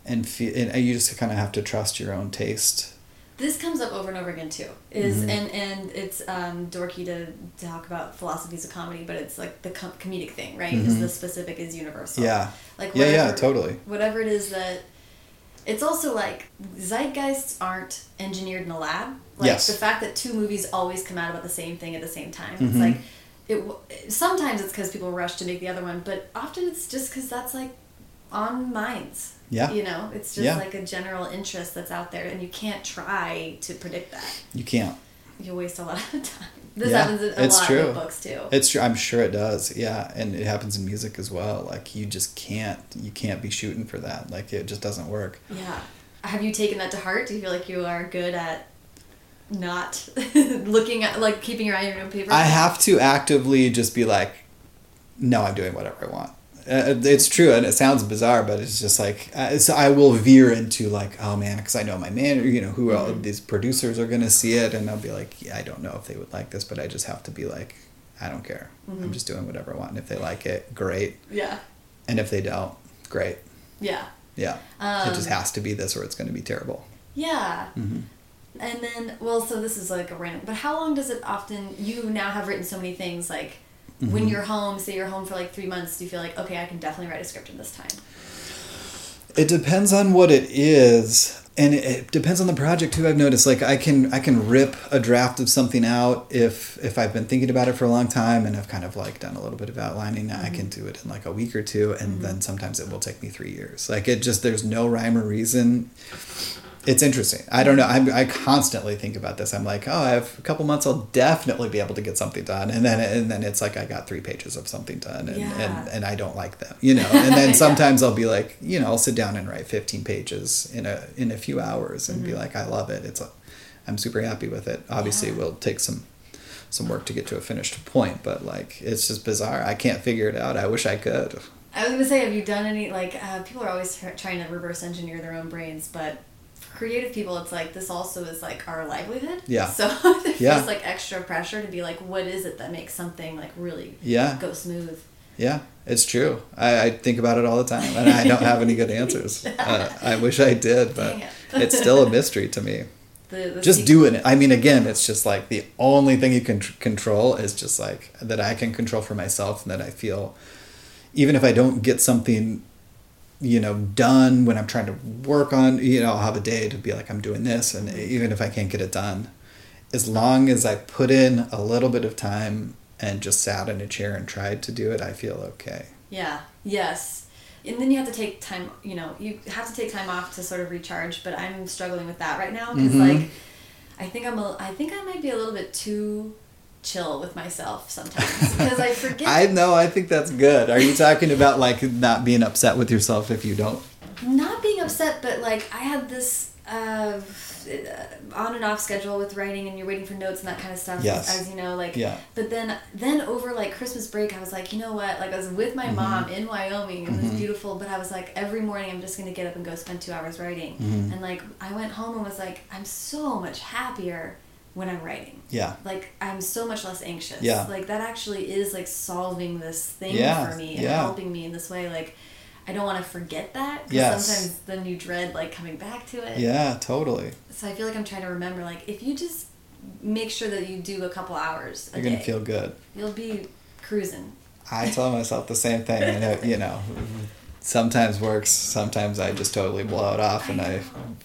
and feel and you just kind of have to trust your own taste. This comes up over and over again too. Is Mhm. and and it's um, dorky to talk about philosophies of comedy, but it's like the com- comedic thing, right? Is Mhm. the specific is universal. Yeah. Like Yeah, yeah, totally. Whatever it is that. It's also like zeitgeists aren't engineered in a lab. Like Yes. the fact that two movies always come out about the same thing at the same time. mm-hmm. It's like it. Sometimes it's because people rush to make the other one, but often it's just because that's like on minds. Yeah. You know, it's just Yeah. like a general interest that's out there, and you can't try to predict that. You can't. You'll waste a lot of time. This Yeah, happens in a it's lot true. of books too. It's true. I'm sure it does. Yeah, and it happens in music as well. Like you just can't. You can't be shooting for that. Like it just doesn't work. yeah. Have you taken that to heart? Do you feel like you are good at not looking at like keeping your eye on your own paper? I have to actively just be like, no, I'm doing whatever I want. Uh, it's true, and it sounds bizarre, but it's just like uh, so I will veer into like, oh man, because I know my manager, you know, who all Mhm. these producers are gonna see it, and I'll be like, yeah, I don't know if they would like this, but I just have to be like, I don't care. I'm Mhm. just doing whatever I want, and if they like it, great, Yeah. and if they don't, great. Yeah. Yeah, Um, it just has to be this, or it's gonna be terrible. Yeah. hmm And then, well, so this is like a random, but how long does it often, you now have written so many things, like when Mhm. you're home, say you're home for like three months, do you feel like, okay, I can definitely write a script in this time? It depends on what it is. and it, it depends on the project too i've noticed like i can i can rip a draft of something out if if i've been thinking about it for a long time and i've kind of like done a little bit of outlining i can do it in like a week or two and then sometimes it will take me three years like it just there's no rhyme or reason it's interesting. I don't know. I'm, I constantly think about this. I'm like, oh, I have a couple months. I'll definitely be able to get something done, and then and then it's like I got three pages of something done, and Yeah. and, and I don't like them, you know. And then sometimes I'll be like, you know, I'll sit down and write 15 pages in a in a few hours, and be like, I love it. It's a, I'm super happy with it. Obviously, Yeah. it will take some some work to get to a finished point, but like it's just bizarre. I can't figure it out. I wish I could. I was gonna say, have you done any like uh, people are always trying to reverse engineer their own brains, but creative people, it's like this also is like our livelihood. Yeah. So it Yeah. like extra pressure to be like, what is it that makes something like really Yeah. go smooth? Yeah, it's true. I, I think about it all the time, and I don't have any good answers. Uh, I wish I did, but it. it's still a mystery to me. The, the Just doing it. I mean, again, it's just like the only thing you can tr- control is just like that I can control for myself, and that I feel, even if I don't get something, you know, done when I'm trying to work on, you know, I'll have a day to be like I'm doing this, and even if I can't get it done, as long as I put in a little bit of time and just sat in a chair and tried to do it, I feel okay. Yeah. Yes. And then you have to take time. You know, you have to take time off to sort of recharge. But I'm struggling with that right now because, Mhm. like, I think I'm. A, I think I might be a little bit too chill with myself sometimes because I forget. I know. I think that's good. Are you talking about like not being upset with yourself if you don't? not being upset, but like I had this uh, on and off schedule with writing, and you're waiting for notes and that kind of stuff. Yes. As you know, like. Yeah. But then, then over like Christmas break, I was like, you know what? Like I was with Mm-hmm. my mom in Wyoming, and it was beautiful. But I was like, every morning I'm just gonna get up and go spend two hours writing. Mm-hmm. And like I went home and was like, I'm so much happier when I'm writing. Yeah. Like I'm so much less anxious. Yeah. Like that actually is like solving this thing Yeah, for me and yeah. helping me in this way. Like I don't want to forget that because Yes. sometimes then you dread like coming back to it. Yeah. Totally. So I feel like I'm trying to remember like if you just make sure that you do a couple hours a You're gonna day, feel good. you'll be cruising. I tell myself the same thing, and it, you know, sometimes works. Sometimes I just totally blow it off, and I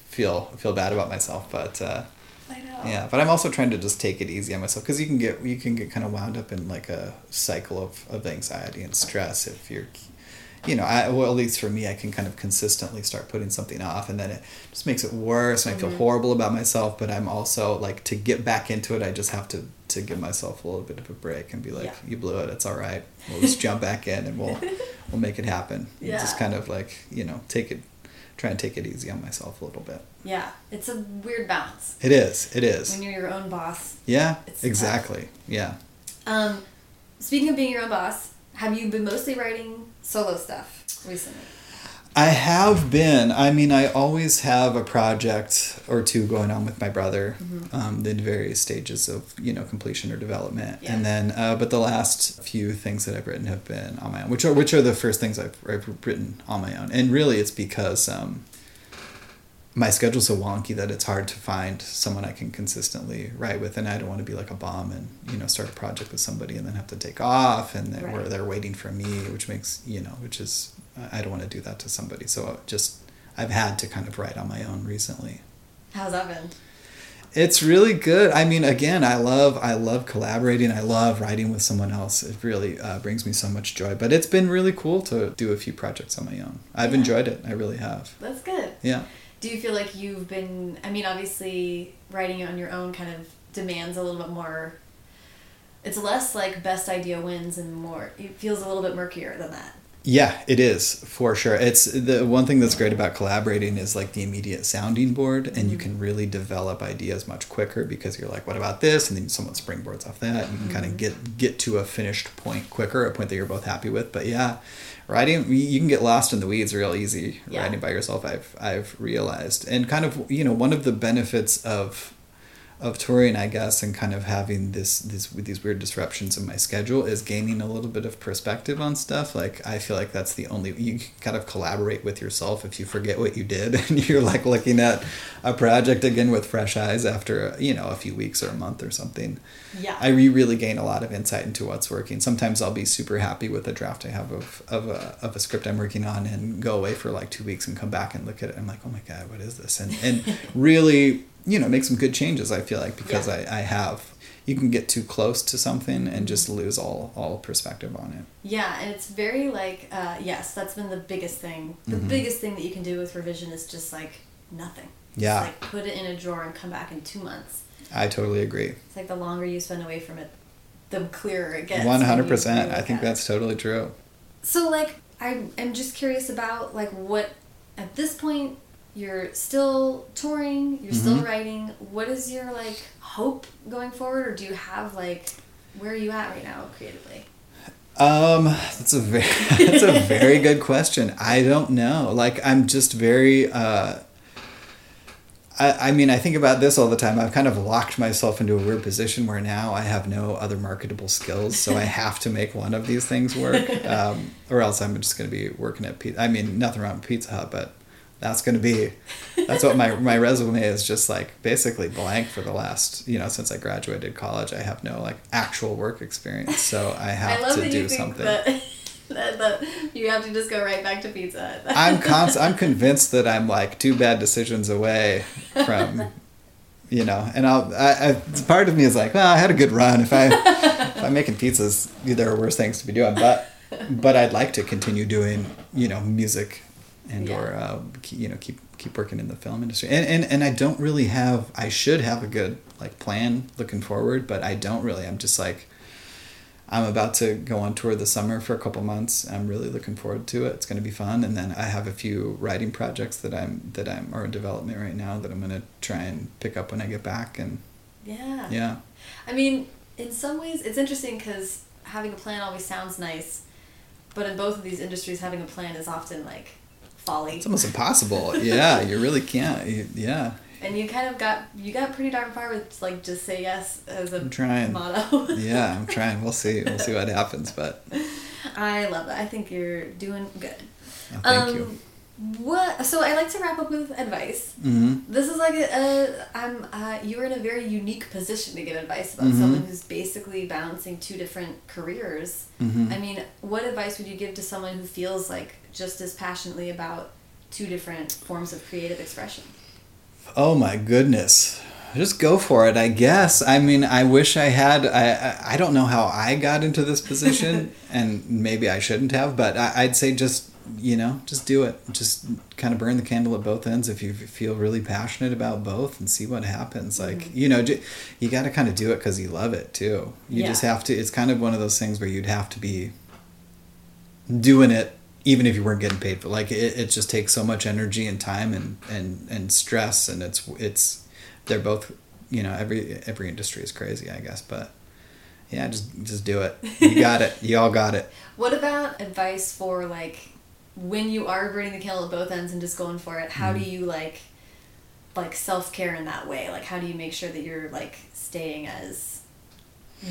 feel feel bad about myself. But uh, I know. Yeah, but I'm also trying to just take it easy on myself because you can get you can get kind of wound up in like a cycle of, of anxiety and stress if you're you know I, well at least for me I can kind of consistently start putting something off and then it just makes it worse and I feel mm-hmm. horrible about myself but I'm also like to get back into it I just have to to give myself a little bit of a break and be like Yeah. you blew it it's all right we'll just jump back in and we'll we'll make it happen Yeah. just kind of like you know take it try and take it easy on myself a little bit Yeah, it's a weird balance it is it is when you're your own boss. yeah It's exactly yeah Um, speaking of being your own boss, have you been mostly writing solo stuff recently? I have been. I mean, I always have a project or two going on with my brother, Mm-hmm. um, in various stages of you know completion or development, Yeah. and then uh, but the last few things that I've written have been on my own, which are which are the first things I've, I've written on my own, and really it's because um, my schedule's so wonky that it's hard to find someone I can consistently write with, and I don't want to be like a bomb and you know start a project with somebody and then have to take off, and then where Right. they're waiting for me, which makes you know, which is I don't want to do that to somebody. So just I've had to kind of write on my own recently. How's that been? It's really good. I mean, again, I love I love collaborating. I love writing with someone else. It really uh, brings me so much joy. But it's been really cool to do a few projects on my own. I've Yeah. enjoyed it. I really have. That's good. Yeah. Do you feel like you've been? I mean, obviously, writing on your own kind of demands a little bit more. It's less like best idea wins and more. It feels a little bit murkier than that. Yeah, it is for sure. It's the one thing that's great about collaborating is like the immediate sounding board, and you mm-hmm. can really develop ideas much quicker because you're like, "What about this?" and then someone springboards off that. And you can kind of mm-hmm. get get to a finished point quicker, a point that you're both happy with. But yeah, writing you- you can get lost in the weeds real easy Yeah. writing by yourself. I've I've realized, and kind of you know one of the benefits of of touring, I guess, and kind of having this this with these weird disruptions in my schedule is gaining a little bit of perspective on stuff. Like I feel like that's the only you kind of collaborate with yourself if you forget what you did and you're like looking at a project again with fresh eyes after you know a few weeks or a month or something. Yeah. I re- really gain a lot of insight into what's working. Sometimes I'll be super happy with a draft I have of, of, a, of a script I'm working on and go away for like two weeks and come back and look at it. I'm like, oh my God, what is this? And, and really, you know, make some good changes, I feel like, because Yeah. I, I have. You can get too close to something and just lose all, all perspective on it. Yeah, and it's very like uh, yes, that's been the biggest thing. The Mm-hmm. biggest thing that you can do with revision is just like nothing. Just, Yeah. like put it in a drawer and come back in two months. I totally agree. It's like the longer you spend away from it, the clearer it gets. One hundred percent. I think at that's totally true. So like I am just curious about like what at this point you're still touring, you're still Mm-hmm. writing. What is your like hope going forward, or do you have like where are you at right now creatively? Um, that's a very that's a very good question. I don't know. Like I'm just very uh I, I mean, I think about this all the time. I've kind of locked myself into a weird position where now I have no other marketable skills, so I have to make one of these things work, um, or else I'm just going to be working at Pizza. I mean, nothing wrong with Pizza Hut, but that's going to be that's what my my resume is just like basically blank for the last you know since I graduated college. I have no like actual work experience, so I have I love to do you think something. that, that, that you have to just go right back to pizza. I'm const- I'm convinced that I'm like two bad decisions away from, you know, and I'll. I, I, part of me is like, well, I had a good run. If I if I'm making pizzas, there are worse things to be doing. But but I'd like to continue doing you know music, and Yeah. or uh, keep, you know keep keep working in the film industry. And, and and I don't really have. I should have a good like plan looking forward, but I don't really. I'm just like. I'm about to go on tour this summer for a couple months. I'm really looking forward to it. It's going to be fun. And then I have a few writing projects that I'm that I'm are in development right now that I'm going to try and pick up when I get back. And yeah. yeah, I mean, in some ways, it's interesting because having a plan always sounds nice, but in both of these industries, having a plan is often like folly. it's almost impossible. yeah, you really can't. You, yeah, And you kind of got you got pretty darn far with like just say yes as a I'm trying. motto. yeah, I'm trying. We'll see. We'll see what happens. But I love that. I think you're doing good. oh, thank um, you. What? So I like to wrap up with advice. hmm This is like a, a I'm uh, you're in a very unique position to give advice about Mhm. someone who's basically balancing two different careers. Mhm. I mean, what advice would you give to someone who feels like just as passionately about two different forms of creative expression? Oh my goodness. Just go for it, I guess. I mean, I wish I had. I I, don't know how I got into this position, and maybe I shouldn't have. But I, I'd say just you know, just do it. Just kind of burn the candle at both ends if you feel really passionate about both, and see what happens. Like mm-hmm. you know, you got to kind of do it because you love it too. You Yeah. just have to. It's kind of one of those things where you'd have to be doing it even if you weren't getting paid for like it, it just takes so much energy and time and and and stress and it's it's they're both you know every every industry is crazy i guess but yeah just just do it you got it you all got it What about advice for like when you are burning the candle at both ends and just going for it? How do mm-hmm. you like like self care in that way? Like how do you make sure that you're like staying as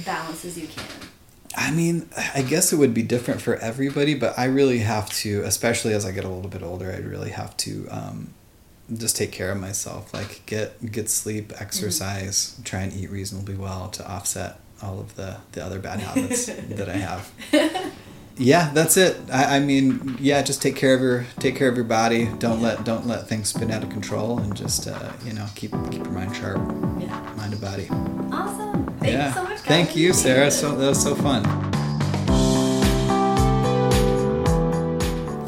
balanced as you can? I mean i guess it would be different for everybody but i really have to especially as i get a little bit older i really have to um just take care of myself like get get sleep exercise try and eat reasonably well to offset all of the the other bad habits that i have. Yeah that's it. I, I mean yeah just take care of your take care of your body. Don't let don't let things spin out of control and just uh, you know keep keep your mind sharp. Yeah. mind and body. Awesome. Thank yeah you so much. guys. thank you sarah so that was so fun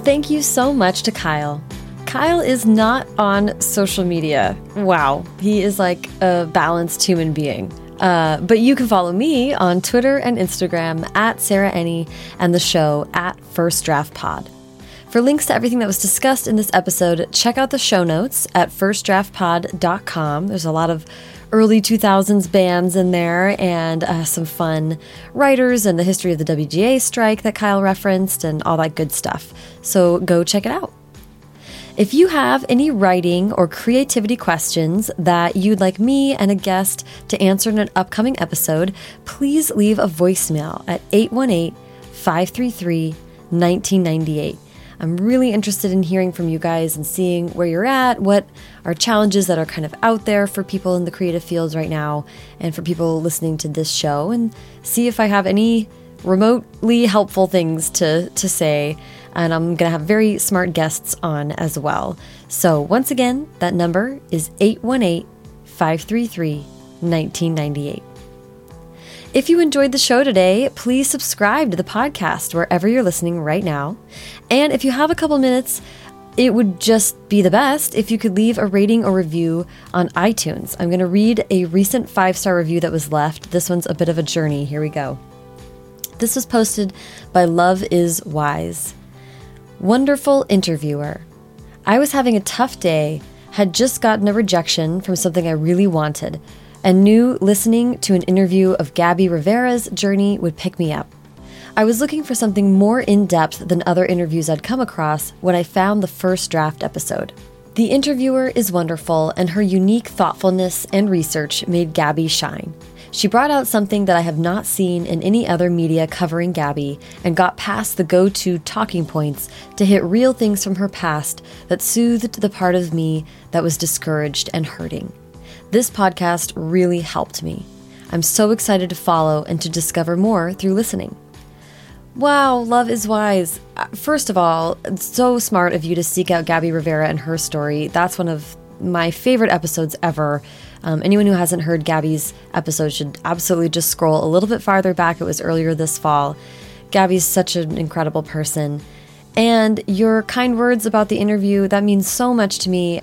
Thank you so much to Kyle. Kyle is not on social media. Wow, he is like a balanced human being. Uh, but you can follow me on Twitter and Instagram at Sarah Enni and the show at First Draft Pod. For links to everything that was discussed in this episode, check out the show notes at firstdraftpod.com. There's a lot of early 2000s bands in there and uh, some fun writers and the history of the WGA strike that Kyle referenced and all that good stuff. So go check it out. If you have any writing or creativity questions that you'd like me and a guest to answer in an upcoming episode, please leave a voicemail at 818 533 1998. I'm really interested in hearing from you guys and seeing where you're at, what are challenges that are kind of out there for people in the creative fields right now, and for people listening to this show, and see if I have any remotely helpful things to, to say. And I'm going to have very smart guests on as well. So, once again, that number is 818 533 1998. If you enjoyed the show today, please subscribe to the podcast wherever you're listening right now. And if you have a couple minutes, it would just be the best if you could leave a rating or review on iTunes. I'm going to read a recent five star review that was left. This one's a bit of a journey. Here we go. This was posted by Love is Wise. Wonderful interviewer. I was having a tough day, had just gotten a rejection from something I really wanted and knew listening to an interview of Gabby Rivera's journey would pick me up. I was looking for something more in depth than other interviews I'd come across when I found the first draft episode. The interviewer is wonderful, and her unique thoughtfulness and research made Gabby shine. She brought out something that I have not seen in any other media covering Gabby and got past the go to talking points to hit real things from her past that soothed the part of me that was discouraged and hurting. This podcast really helped me. I'm so excited to follow and to discover more through listening. Wow, love is wise. Uh, first of all, it's so smart of you to seek out Gabby Rivera and her story. That's one of my favorite episodes ever. Um, anyone who hasn't heard Gabby's episode should absolutely just scroll a little bit farther back. It was earlier this fall. Gabby's such an incredible person. And your kind words about the interview, that means so much to me.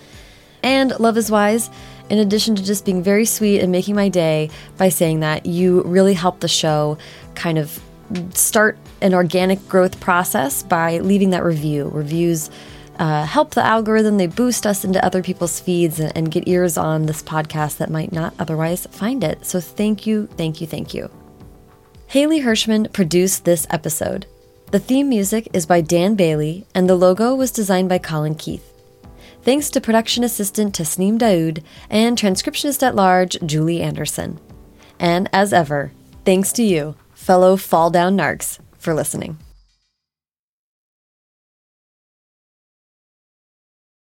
And Love is Wise, in addition to just being very sweet and making my day by saying that, you really helped the show kind of start an organic growth process by leaving that review. Reviews uh, help the algorithm, they boost us into other people's feeds and, and get ears on this podcast that might not otherwise find it. So thank you, thank you, thank you. Haley Hirschman produced this episode. The theme music is by Dan Bailey, and the logo was designed by Colin Keith. Thanks to production assistant Tasneem Daoud and transcriptionist at large Julie Anderson. And as ever, thanks to you, fellow Fall Down Narcs, for listening.